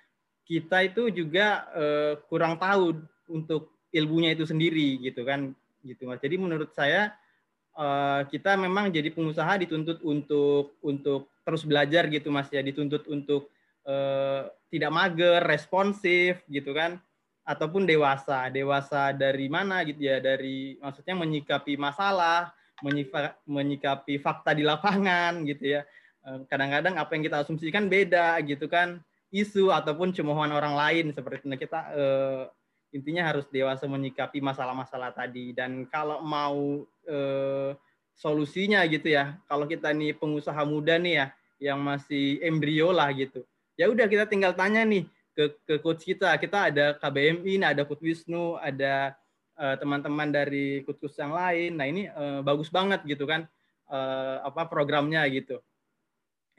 kita itu juga uh, kurang tahu untuk ilmunya itu sendiri gitu kan gitu mas. Jadi menurut saya uh, kita memang jadi pengusaha dituntut untuk untuk terus belajar gitu mas ya dituntut untuk uh, tidak mager, responsif gitu kan ataupun dewasa. Dewasa dari mana gitu ya? Dari maksudnya menyikapi masalah, menyikapi fakta di lapangan gitu ya. Kadang-kadang apa yang kita asumsikan beda gitu kan. Isu ataupun cemoohan orang lain seperti itu. Nah, kita eh, intinya harus dewasa menyikapi masalah-masalah tadi dan kalau mau eh, solusinya gitu ya. Kalau kita nih pengusaha muda nih ya yang masih embrio lah gitu. Ya udah kita tinggal tanya nih ke ke coach kita. Kita ada KBMI, nah ada coach Wisnu, ada uh, teman-teman dari coach yang lain. Nah, ini uh, bagus banget gitu kan uh, apa programnya gitu.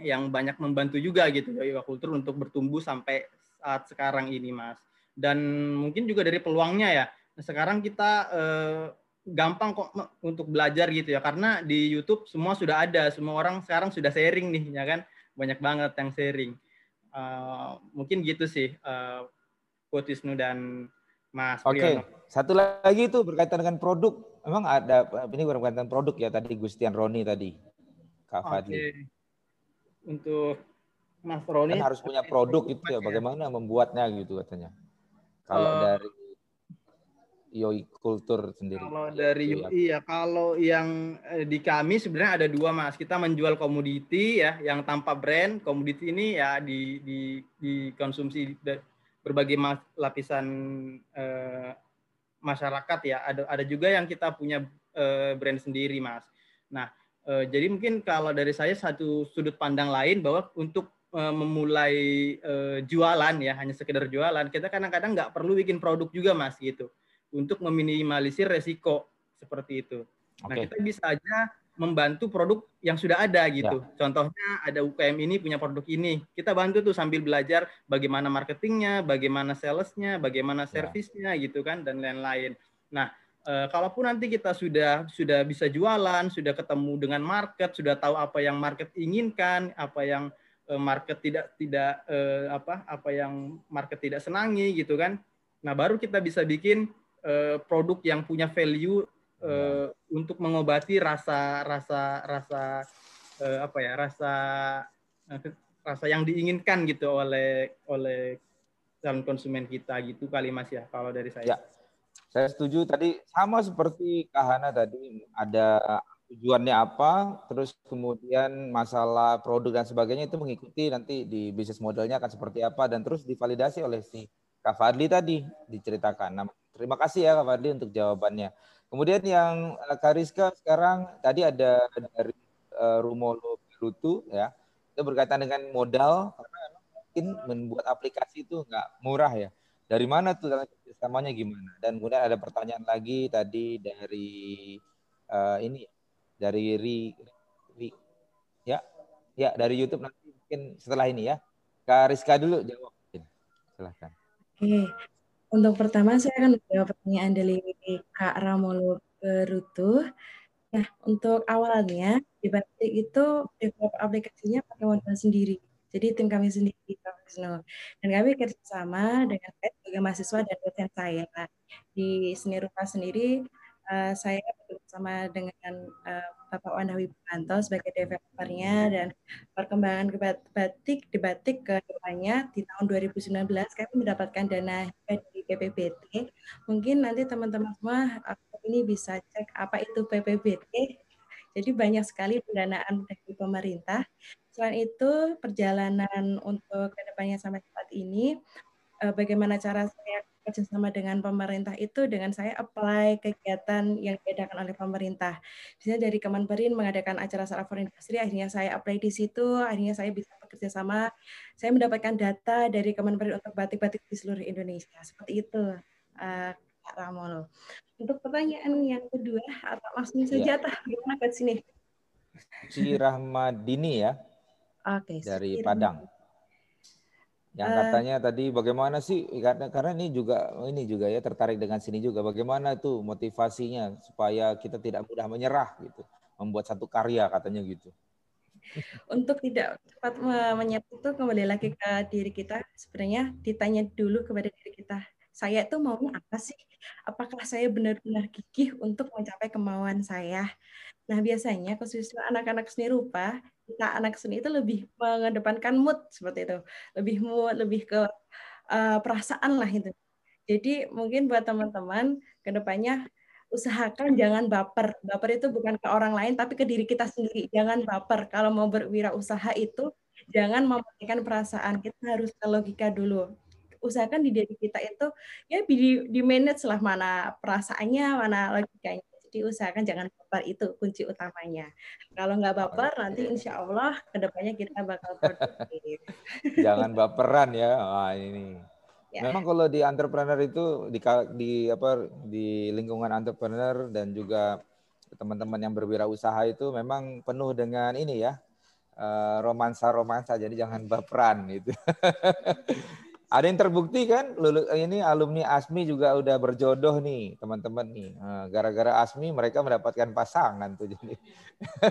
Yang banyak membantu juga gitu ya Kultur untuk bertumbuh sampai saat sekarang ini, Mas. Dan mungkin juga dari peluangnya ya. Nah, sekarang kita uh, gampang kok untuk belajar gitu ya karena di YouTube semua sudah ada semua orang sekarang sudah sharing nih ya kan banyak banget yang sharing uh, mungkin gitu sih uh, Wisnu dan Mas Oke, okay. satu lagi itu berkaitan dengan produk. Memang ada ini berkaitan produk ya tadi Gustian Roni tadi. Kak Fadli. Untuk Mas Roni kan harus punya produk gitu ya, bagaimana membuatnya gitu katanya. Kalau uh, dari Yoi Kultur sendiri. Kalau dari Yoi ya, kalau yang eh, di kami sebenarnya ada dua mas. Kita menjual komoditi ya, yang tanpa brand. Komoditi ini ya di, di, dikonsumsi berbagai mas, lapisan eh, masyarakat ya. Ada ada juga yang kita punya eh, brand sendiri mas. Nah eh, jadi mungkin kalau dari saya satu sudut pandang lain bahwa untuk eh, memulai eh, jualan ya hanya sekedar jualan kita kadang-kadang nggak perlu bikin produk juga mas gitu untuk meminimalisir resiko seperti itu. Okay. Nah, kita bisa aja membantu produk yang sudah ada gitu. Ya. Contohnya ada UKM ini punya produk ini, kita bantu tuh sambil belajar bagaimana marketingnya, bagaimana salesnya, bagaimana ya. servisnya ya. gitu kan dan lain-lain. Nah, e, kalaupun nanti kita sudah sudah bisa jualan, sudah ketemu dengan market, sudah tahu apa yang market inginkan, apa yang e, market tidak tidak e, apa apa yang market tidak senangi gitu kan. Nah, baru kita bisa bikin uh, produk yang punya value uh, untuk mengobati rasa rasa rasa uh, apa ya rasa uh, rasa yang diinginkan gitu oleh oleh calon konsumen kita gitu kali mas ya kalau dari saya. Ya, saya setuju tadi sama seperti Kahana tadi ada tujuannya apa, terus kemudian masalah produk dan sebagainya itu mengikuti nanti di bisnis modelnya akan seperti apa dan terus divalidasi oleh si Kak Fadli tadi diceritakan. Nah, terima kasih ya Kak Fadli untuk jawabannya. Kemudian yang uh, Kariska sekarang tadi ada dari uh, Rumolo Berutu ya. Itu berkaitan dengan modal karena mungkin membuat aplikasi itu nggak murah ya. Dari mana tuh kerjasamanya gimana? Dan kemudian ada pertanyaan lagi tadi dari uh, ini dari Ri, Ri, ya ya dari YouTube nanti mungkin setelah ini ya. Kariska dulu jawab. Silahkan. Oke, untuk pertama saya akan menjawab pertanyaan dari Kak Ramolo Berutuh. Nah, untuk awalnya di itu develop aplikasinya pakai modal sendiri. Jadi tim kami sendiri profesional. Dan kami kerjasama dengan sebagai mahasiswa dan dosen saya. Di seni rupa sendiri uh, saya bersama dengan uh, Bapak Wandawi Bukanto sebagai developernya dan perkembangan ke batik di batik ke depannya di tahun 2019 kami mendapatkan dana dari PPBT. Mungkin nanti teman-teman semua ini bisa cek apa itu PPBT. Jadi banyak sekali pendanaan dari pemerintah. Selain itu perjalanan untuk ke depannya sampai saat ini, eh, bagaimana cara saya kerjasama dengan pemerintah itu dengan saya apply kegiatan yang diadakan oleh pemerintah. Misalnya dari Kemenperin mengadakan acara Saraf for Industry, akhirnya saya apply di situ, akhirnya saya bisa bekerja sama. Saya mendapatkan data dari Kemenperin untuk batik-batik di seluruh Indonesia. Seperti itu, uh, Kak Ramolo. Untuk pertanyaan yang kedua, atau langsung saja, ya. gimana ke sini? Si Rahmadini ya. Oke. Okay, dari Padang. Yang uh, katanya tadi bagaimana sih karena karena ini juga ini juga ya tertarik dengan sini juga bagaimana tuh motivasinya supaya kita tidak mudah menyerah gitu membuat satu karya katanya gitu. (laughs) Untuk tidak cepat menyerah itu kembali lagi ke diri kita sebenarnya ditanya dulu kepada diri kita saya itu maunya apa sih? Apakah saya benar-benar gigih untuk mencapai kemauan saya? Nah, biasanya khususnya anak-anak seni rupa, kita anak seni itu lebih mengedepankan mood seperti itu. Lebih mood, lebih ke uh, perasaan lah itu. Jadi mungkin buat teman-teman ke depannya usahakan jangan baper. Baper itu bukan ke orang lain tapi ke diri kita sendiri. Jangan baper. Kalau mau berwirausaha itu jangan mementingkan perasaan. Kita harus ke logika dulu usahakan di diri kita itu ya di, di manage lah mana perasaannya, mana logikanya. Jadi usahakan jangan baper itu kunci utamanya. Kalau nggak baper nanti insya Allah ke depannya kita bakal produktif. (laughs) jangan baperan ya. Wah, ini. Ya. Memang kalau di entrepreneur itu di di apa di lingkungan entrepreneur dan juga teman-teman yang berwirausaha itu memang penuh dengan ini ya eh, romansa-romansa jadi jangan baperan gitu. (laughs) Ada yang terbukti kan, lulu, ini alumni ASMI juga udah berjodoh nih teman-teman nih. Nah, gara-gara ASMI mereka mendapatkan pasangan tuh jadi.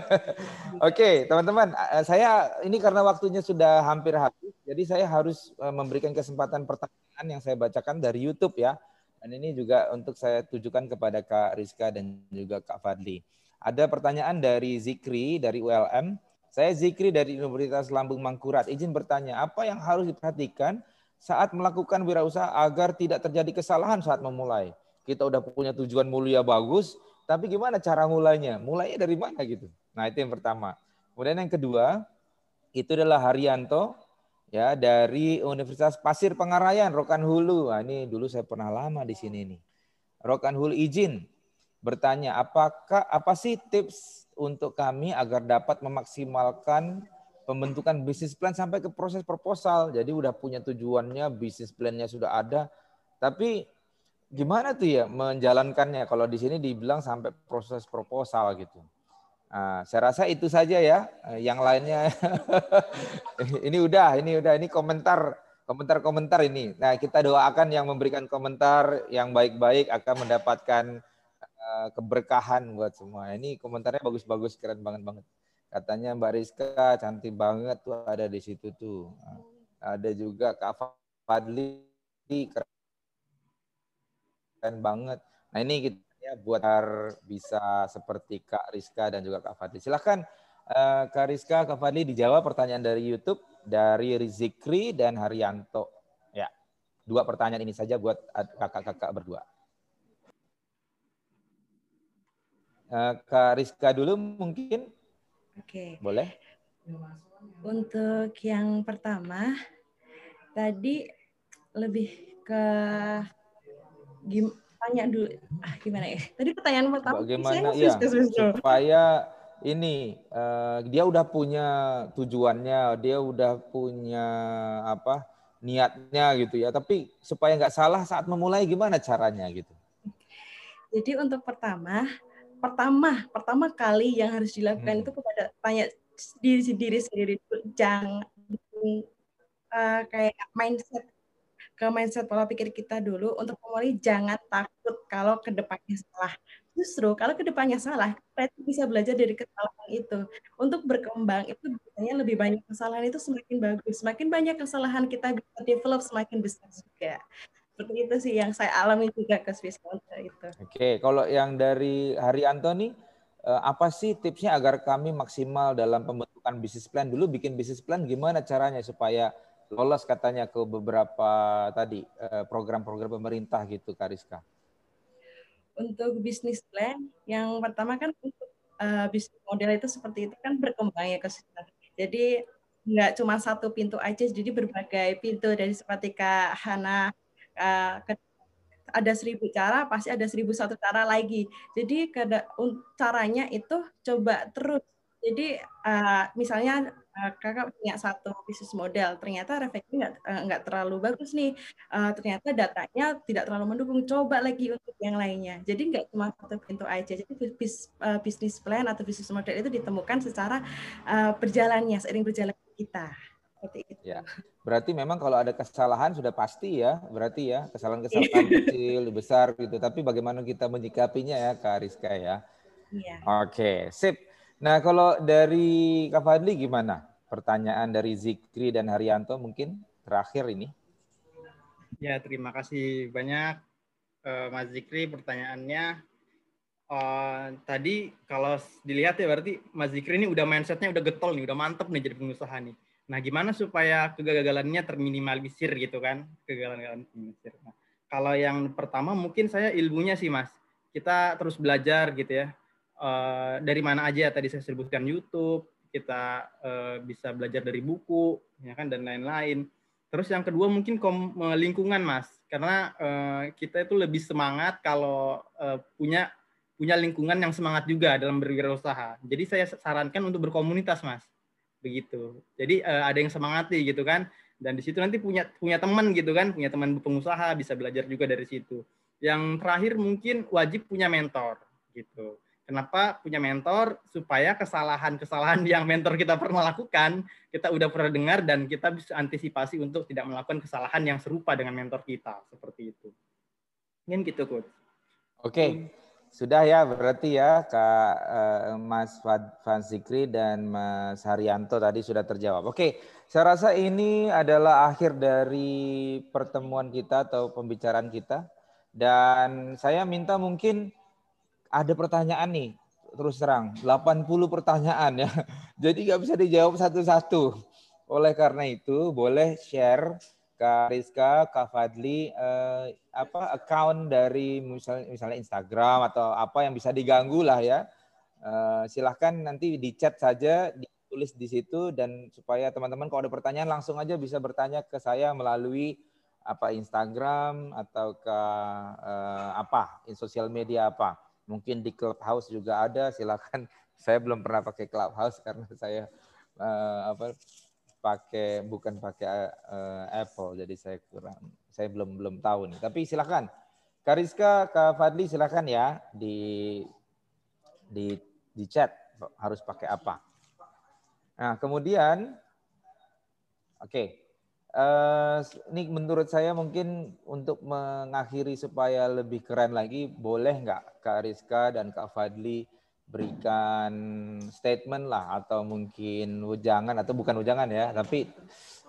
(laughs) Oke teman-teman, eh, saya ini karena waktunya sudah hampir habis, jadi saya harus eh, memberikan kesempatan pertanyaan yang saya bacakan dari YouTube ya. Dan ini juga untuk saya tujukan kepada Kak Rizka dan juga Kak Fadli. Ada pertanyaan dari Zikri dari ULM. Saya Zikri dari Universitas Lambung Mangkurat. Izin bertanya, apa yang harus diperhatikan saat melakukan wirausaha agar tidak terjadi kesalahan saat memulai. Kita udah punya tujuan mulia bagus, tapi gimana cara mulainya? Mulainya dari mana gitu? Nah, itu yang pertama. Kemudian yang kedua, itu adalah Haryanto ya dari Universitas Pasir Pengarayan Rokan Hulu. Nah, ini dulu saya pernah lama di sini nih. Rokan Hulu izin bertanya, apakah apa sih tips untuk kami agar dapat memaksimalkan pembentukan bisnis plan sampai ke proses proposal. Jadi udah punya tujuannya, bisnis plannya sudah ada. Tapi gimana tuh ya menjalankannya? Kalau di sini dibilang sampai proses proposal gitu. Nah, saya rasa itu saja ya. Yang lainnya (laughs) ini udah, ini udah, ini komentar komentar-komentar ini. Nah, kita doakan yang memberikan komentar yang baik-baik akan mendapatkan eh, keberkahan buat semua. Ini komentarnya bagus-bagus, keren banget banget. Katanya Mbak Rizka cantik banget tuh ada di situ tuh. Ada juga Kak Fadli keren banget. Nah ini kita ya buat bisa seperti Kak Rizka dan juga Kak Fadli. Silahkan uh, Kak Rizka, Kak Fadli dijawab pertanyaan dari YouTube dari Rizikri dan Haryanto. Ya, dua pertanyaan ini saja buat kakak-kakak berdua. Uh, Kak Rizka dulu mungkin Oke. Boleh? Untuk yang pertama, tadi lebih ke gim, tanya dulu ah gimana ya? Tadi pertanyaan pertama bagaimana? ya supaya ini uh, dia udah punya tujuannya dia udah punya apa niatnya gitu ya. Tapi supaya nggak salah saat memulai gimana caranya gitu? Jadi untuk pertama pertama pertama kali yang harus dilakukan hmm. itu kepada tanya diri sendiri sendiri jangan uh, kayak mindset ke mindset pola pikir kita dulu. Untuk memulai jangan takut kalau ke depannya salah. Justru kalau ke depannya salah kita bisa belajar dari kesalahan itu. Untuk berkembang itu biasanya lebih banyak kesalahan itu semakin bagus. Semakin banyak kesalahan kita bisa develop semakin besar juga seperti itu sih yang saya alami juga ke Swiss itu. Oke, kalau yang dari Hari Antoni, eh, apa sih tipsnya agar kami maksimal dalam pembentukan bisnis plan? Dulu bikin bisnis plan gimana caranya supaya lolos katanya ke beberapa tadi eh, program-program pemerintah gitu, Kariska? Untuk bisnis plan, yang pertama kan untuk uh, bisnis model itu seperti itu kan berkembang ya ke Jadi nggak cuma satu pintu aja, jadi berbagai pintu dari seperti Kak Hana uh, ada seribu cara pasti ada seribu satu cara lagi. Jadi kada, caranya itu coba terus. Jadi uh, misalnya uh, kakak punya satu bisnis model ternyata refleksinya nggak nggak terlalu bagus nih. Ternyata datanya tidak terlalu mendukung coba lagi untuk yang lainnya. Jadi nggak cuma satu pintu aja. Jadi bis, bisnis plan atau bisnis model itu ditemukan secara uh, berjalannya seiring berjalan kita seperti itu. Ya. Berarti memang kalau ada kesalahan sudah pasti ya, berarti ya kesalahan-kesalahan (laughs) kecil, besar gitu. Tapi bagaimana kita menyikapinya ya Kak Rizka ya? Iya. Oke, sip. Nah kalau dari Kak Fadli gimana? Pertanyaan dari Zikri dan Haryanto mungkin terakhir ini. Ya, terima kasih banyak uh, Mas Zikri pertanyaannya. Uh, tadi kalau dilihat ya berarti Mas Zikri ini udah mindsetnya udah getol nih, udah mantep nih jadi pengusaha nih. Nah, gimana supaya kegagalannya terminimalisir gitu kan? Kegagalan terminimalisir. Nah, kalau yang pertama mungkin saya ilmunya sih Mas. Kita terus belajar gitu ya. Uh, dari mana aja tadi saya sebutkan YouTube, kita uh, bisa belajar dari buku, ya kan dan lain-lain. Terus yang kedua mungkin kom lingkungan Mas, karena uh, kita itu lebih semangat kalau uh, punya punya lingkungan yang semangat juga dalam berwirausaha. Jadi saya sarankan untuk berkomunitas Mas begitu. Jadi uh, ada yang semangati gitu kan. Dan di situ nanti punya punya teman gitu kan, punya teman pengusaha bisa belajar juga dari situ. Yang terakhir mungkin wajib punya mentor gitu. Kenapa punya mentor? Supaya kesalahan-kesalahan (laughs) yang mentor kita pernah lakukan, kita udah pernah dengar dan kita bisa antisipasi untuk tidak melakukan kesalahan yang serupa dengan mentor kita. Seperti itu. Mungkin gitu, Coach. Oke. Okay. Sudah ya berarti ya Kak uh, Mas Van Zikri dan Mas Haryanto tadi sudah terjawab. Oke, saya rasa ini adalah akhir dari pertemuan kita atau pembicaraan kita. Dan saya minta mungkin ada pertanyaan nih, terus terang, 80 pertanyaan ya. (laughs) Jadi nggak bisa dijawab satu-satu. Oleh karena itu, boleh share Kak Rizka, Kak Fadli, eh, apa account dari misalnya, misalnya Instagram atau apa yang bisa diganggu lah ya. Eh, silahkan nanti di chat saja, ditulis di situ dan supaya teman-teman kalau ada pertanyaan langsung aja bisa bertanya ke saya melalui apa Instagram atau ke eh, apa, sosial media apa. Mungkin di Clubhouse juga ada, silakan. (laughs) Saya belum pernah pakai Clubhouse karena saya eh, apa pakai bukan pakai uh, Apple jadi saya kurang saya belum belum tahu nih tapi silakan Kariska Kak Fadli silakan ya di di di chat harus pakai apa nah kemudian oke okay. uh, ini menurut saya mungkin untuk mengakhiri supaya lebih keren lagi boleh nggak Kak Rizka dan Kak Fadli berikan statement lah atau mungkin ujangan atau bukan ujangan ya, tapi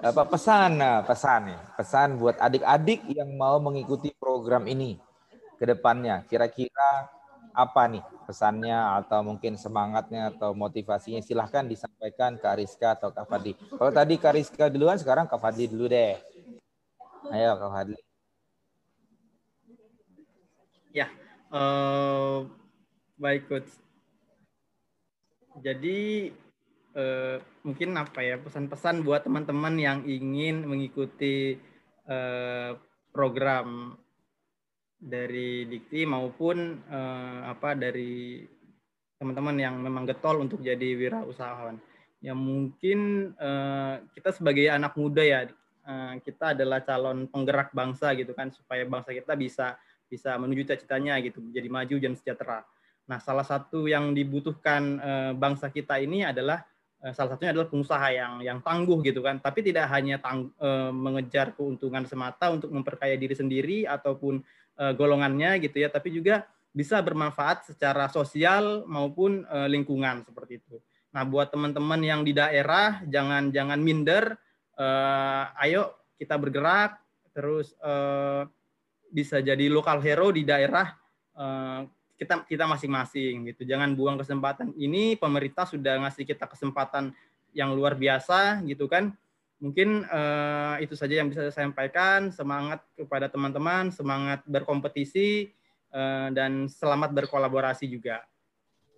apa pesan nah, pesan nih, pesan buat adik-adik yang mau mengikuti program ini ke depannya. Kira-kira apa nih pesannya atau mungkin semangatnya atau motivasinya silahkan disampaikan ke Ariska atau Kak Fadli. Kalau tadi Kak Ariska duluan, sekarang Kak Fadli dulu deh. Ayo Kak Fadli. Ya, uh, baik Coach jadi eh, mungkin apa ya pesan-pesan buat teman-teman yang ingin mengikuti eh, program dari Dikti maupun eh, apa dari teman-teman yang memang getol untuk jadi wirausahawan. Ya mungkin eh, kita sebagai anak muda ya eh, kita adalah calon penggerak bangsa gitu kan supaya bangsa kita bisa bisa menuju cita-citanya gitu jadi maju dan sejahtera. Nah, salah satu yang dibutuhkan uh, bangsa kita ini adalah uh, salah satunya adalah pengusaha yang yang tangguh gitu kan, tapi tidak hanya tang, uh, mengejar keuntungan semata untuk memperkaya diri sendiri ataupun golongannya gitu ya, tapi juga bisa bermanfaat secara sosial maupun lingkungan seperti itu. Nah, buat teman-teman yang di daerah jangan jangan minder, uh, ayo kita bergerak terus uh, bisa jadi lokal hero di daerah kita kita masing-masing gitu. Jangan buang kesempatan ini. Pemerintah sudah ngasih kita kesempatan yang luar biasa gitu kan. Mungkin uh, itu saja yang bisa saya sampaikan. Semangat kepada teman-teman, semangat berkompetisi uh, dan selamat berkolaborasi juga.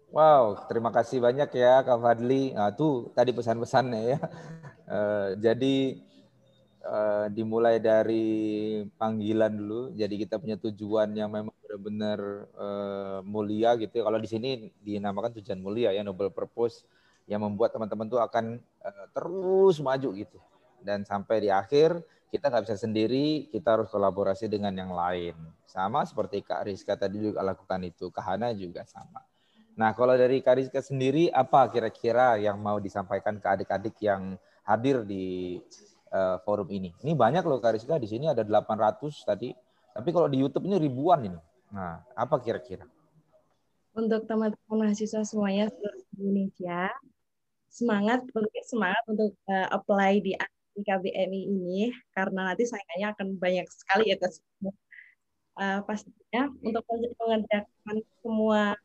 Wow, terima kasih banyak ya Kak Fadli. Nah, tuh tadi pesan-pesannya ya. Uh, (laughs) jadi dimulai dari panggilan dulu. Jadi kita punya tujuan yang memang benar-benar uh, mulia gitu. Kalau di sini dinamakan tujuan mulia ya, noble purpose yang membuat teman-teman tuh akan uh, terus maju gitu. Dan sampai di akhir kita nggak bisa sendiri, kita harus kolaborasi dengan yang lain. Sama seperti Kak Rizka tadi juga lakukan itu, Kak Hana juga sama. Nah kalau dari Kak Rizka sendiri, apa kira-kira yang mau disampaikan ke adik-adik yang hadir di uh, forum ini. Ini banyak loh Kariska, di sini ada 800 tadi. Tapi kalau di YouTube ini ribuan ini. Nah, apa kira-kira? Untuk teman-teman mahasiswa semuanya seluruh Indonesia, semangat semangat untuk uh, apply di KBMI ini karena nanti sayangnya akan banyak sekali ya uh, pastinya untuk mengerjakan semua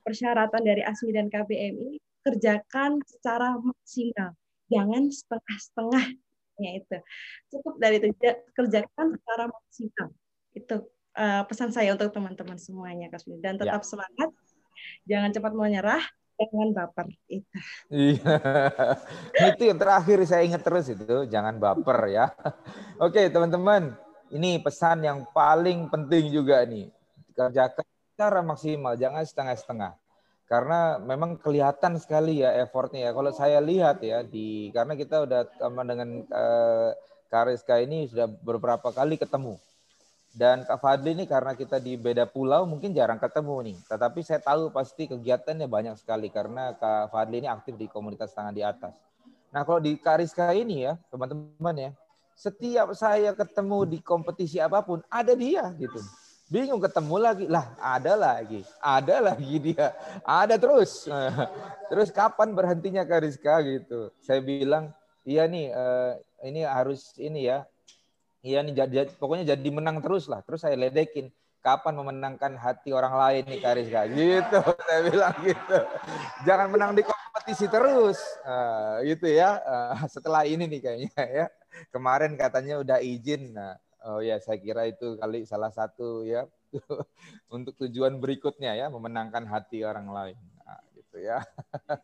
persyaratan dari ASMI dan KBMI kerjakan secara maksimal. Jangan setengah-setengah ya itu. Cukup dari itu kerjakan secara maksimal itu uh, pesan saya untuk teman-teman semuanya Kasmi dan tetap ya. semangat. Jangan cepat menyerah jangan baper. Itu. Iya. (laughs) Itu yang terakhir saya ingat terus itu jangan baper ya. (laughs) Oke teman-teman ini pesan yang paling penting juga nih. Kerjakan secara maksimal jangan setengah-setengah. Karena memang kelihatan sekali ya effortnya ya. Kalau saya lihat ya di karena kita udah sama dengan uh, Kariska ini sudah beberapa kali ketemu. Dan Kak Fadli ini karena kita di beda pulau mungkin jarang ketemu nih. Tetapi saya tahu pasti kegiatannya banyak sekali karena Kak Fadli ini aktif di komunitas tangan di atas. Nah kalau di Kariska ini ya teman-teman ya, setiap saya ketemu di kompetisi apa pun ada dia gitu bingung ketemu lagi lah ada lagi ada lagi dia ada terus (laughs) terus kapan berhentinya Kariska gitu saya bilang iya nih uh, ini harus ini ya iya nih jadi pokoknya jadi menang terus lah. Terus saya ledekin kapan memenangkan hati orang lain nih Kariska gitu (laughs) saya bilang gitu. Jangan menang di kompetisi terus. Uh, gitu ya. Uh, setelah ini nih kayaknya ya. Kemarin katanya udah izin. Nah Oh ya, saya kira itu kali salah satu ya (laughs) untuk tujuan berikutnya ya, memenangkan hati orang lain. Nah, gitu ya.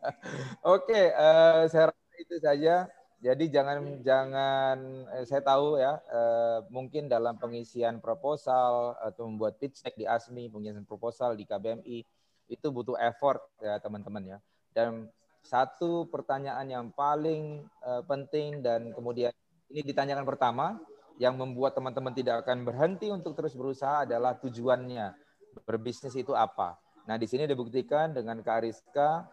(laughs) Oke, uh, saya rasa itu saja. Jadi jangan jangan eh, saya tahu ya eh, mungkin dalam pengisian proposal atau membuat pitch deck di ASMI, pengisian proposal di KBMI itu butuh effort ya teman-teman ya. Dan satu pertanyaan yang paling eh, penting dan kemudian ini ditanyakan pertama yang membuat teman-teman tidak akan berhenti untuk terus berusaha adalah tujuannya. Berbisnis itu apa? Nah, di sini dibuktikan dengan Kak Ariska,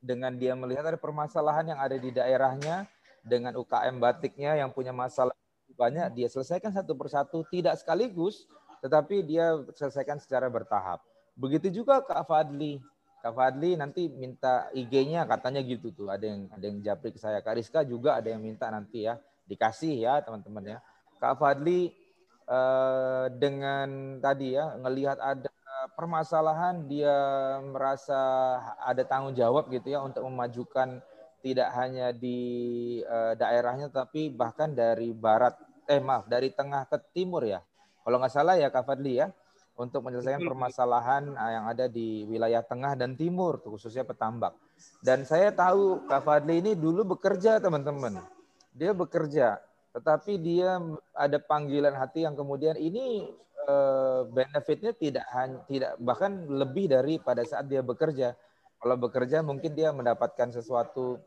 dengan dia melihat ada permasalahan yang ada di daerahnya, dengan UKM batiknya yang punya masalah banyak, dia selesaikan satu persatu, tidak sekaligus, tetapi dia selesaikan secara bertahap. Begitu juga Kak Fadli. Kak Fadli nanti minta IG-nya katanya gitu tuh. Ada yang ada yang japri ke saya. Kak Rizka juga ada yang minta nanti ya. Dikasih ya teman-teman ya. Kak Fadli eh, dengan tadi ya ngelihat ada permasalahan dia merasa ada tanggung jawab gitu ya untuk memajukan tidak hanya di eh, daerahnya tapi bahkan dari barat eh maaf dari tengah ke timur ya. Kalau nggak salah ya Kak Fadli ya untuk menyelesaikan permasalahan eh, yang ada di wilayah tengah dan timur khususnya petambak. Dan saya tahu Kak Fadli ini dulu bekerja teman-teman. Dia bekerja tetapi dia ada panggilan hati yang kemudian ini eh, benefitnya tidak hanya tidak bahkan lebih dari pada saat dia bekerja. Kalau bekerja mungkin dia mendapatkan sesuatu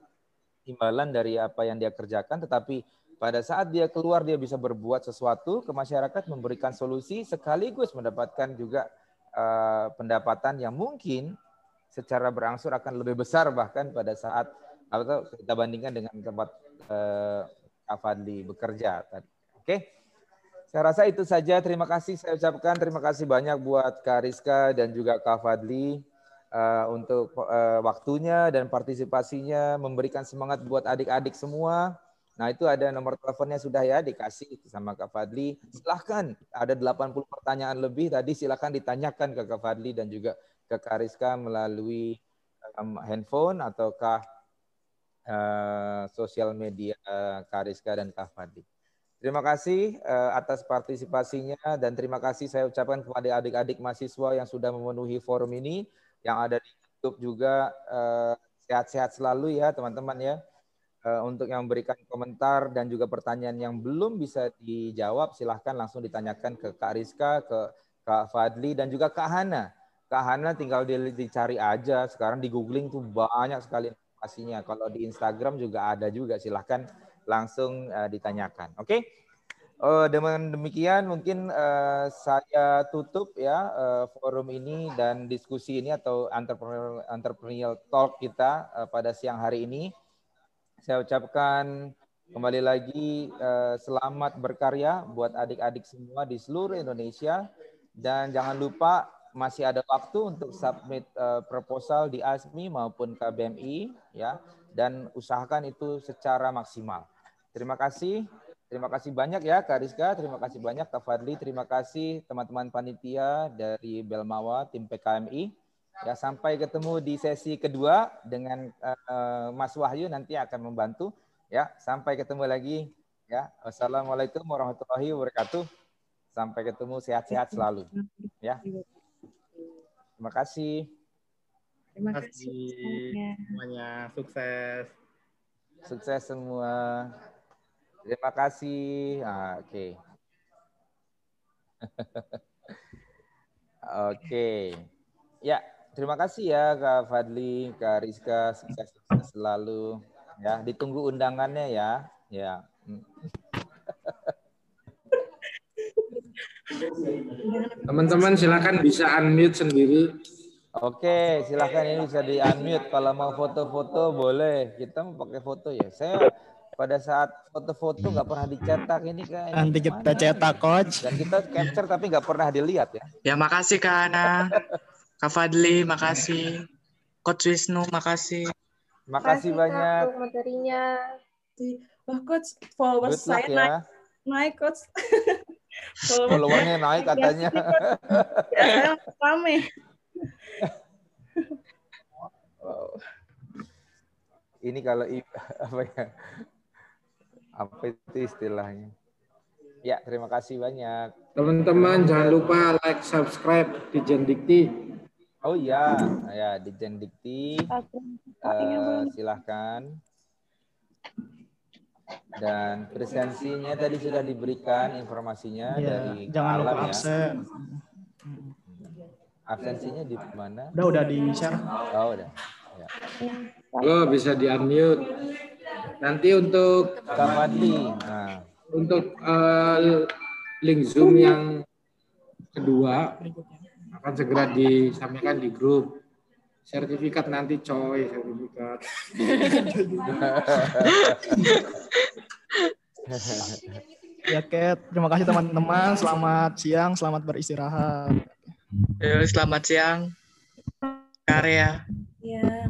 imbalan dari apa yang dia kerjakan, tetapi pada saat dia keluar dia bisa berbuat sesuatu ke masyarakat, memberikan solusi sekaligus mendapatkan juga uh, pendapatan yang mungkin secara berangsur akan lebih besar bahkan pada saat atau kita bandingkan dengan tempat uh, Kak Fadli bekerja tadi. Oke. Saya rasa itu saja. Terima kasih saya ucapkan. Terima kasih banyak buat Kak Rizka dan juga Kak Fadli uh, untuk uh, waktunya dan partisipasinya, memberikan semangat buat adik-adik semua. Nah itu ada nomor teleponnya sudah ya dikasih sama Kak Fadli. Silahkan, ada 80 pertanyaan lebih tadi silahkan ditanyakan ke Kak Fadli dan juga ke Kak Rizka melalui um, handphone ataukah uh, sosial media uh, Kariska dan Kak Fadli. Terima kasih atas partisipasinya dan terima kasih saya ucapkan kepada adik-adik mahasiswa yang sudah memenuhi forum ini, yang ada di YouTube juga sehat-sehat uh, selalu ya teman-teman ya. Uh, untuk yang memberikan komentar dan juga pertanyaan yang belum bisa dijawab, silahkan langsung ditanyakan ke Kak Rizka, ke Kak Fadli, dan juga Kak Hana. Kak Hana tinggal dicari aja, sekarang di googling tuh banyak sekali pastinya. Kalau di Instagram juga ada juga, silahkan langsung uh, ditanyakan. Oke, okay? Uh, dengan demikian mungkin uh, saya tutup ya uh, forum ini dan diskusi ini atau entrepreneurial, entrepreneurial talk kita uh, pada siang hari ini. saya ucapkan kembali lagi uh, selamat berkarya buat adik-adik semua di seluruh Indonesia dan jangan lupa masih ada waktu untuk submit uh, proposal di ASMI maupun KBMI ya dan usahakan itu secara maksimal. Terima kasih. Terima kasih banyak ya Kak Rizka, terima kasih banyak Kak Fadli, terima kasih teman-teman panitia dari Belmawa, tim PKMI. Ya, sampai ketemu di sesi kedua dengan uh, Mas Wahyu nanti akan membantu. Ya, sampai ketemu lagi. Ya, wassalamualaikum warahmatullahi wabarakatuh. Sampai ketemu sehat-sehat selalu. Ya, terima kasih. Terima kasih semuanya. Sukses. Sukses semua. Terima kasih. Ah, Oke. Okay. (laughs) Oke. Okay. Ya, Terima kasih ya Kak Fadli, Kak Rizka, sukses, sukses selalu. Ya, ditunggu undangannya ya. Ya. Teman-teman silakan bisa unmute sendiri. Oke, silakan ini bisa di unmute. Kalau mau foto-foto boleh. Kita mau pakai foto ya. Saya pada saat foto-foto nggak pernah dicetak ini kan. Nanti kita cetak coach. Dan kita capture tapi nggak pernah dilihat ya. Ya makasih Kak Ana. Kak Fadli, makasih. Coach Wisnu, makasih. Makasih banyak. Kak, materinya. Wah, Coach, followers saya ya. naik. Naik, Coach. (laughs) Followernya naik katanya. (laughs) Ya, rame. Wow. Ini kalau (laughs) apa ya? Apa itu istilahnya? Ya, terima kasih banyak. Teman-teman jangan lupa like, subscribe di Jendikti. Oh iya, ya di Jendikti. Uh, silahkan. Dan presensinya tadi sudah diberikan informasinya ya, dari jangan lupa ya. absen. Absensinya di mana? Udah udah di share. Oh udah. Ya. Oh bisa di unmute. Nanti untuk Kapati. Nah. Untuk uh, link Zoom yang kedua akan segera disampaikan di grup. Sertifikat nanti coy, sertifikat. (laughs) ya Cat, terima kasih teman-teman. Selamat siang, selamat beristirahat. Selamat siang. Karya. Ya.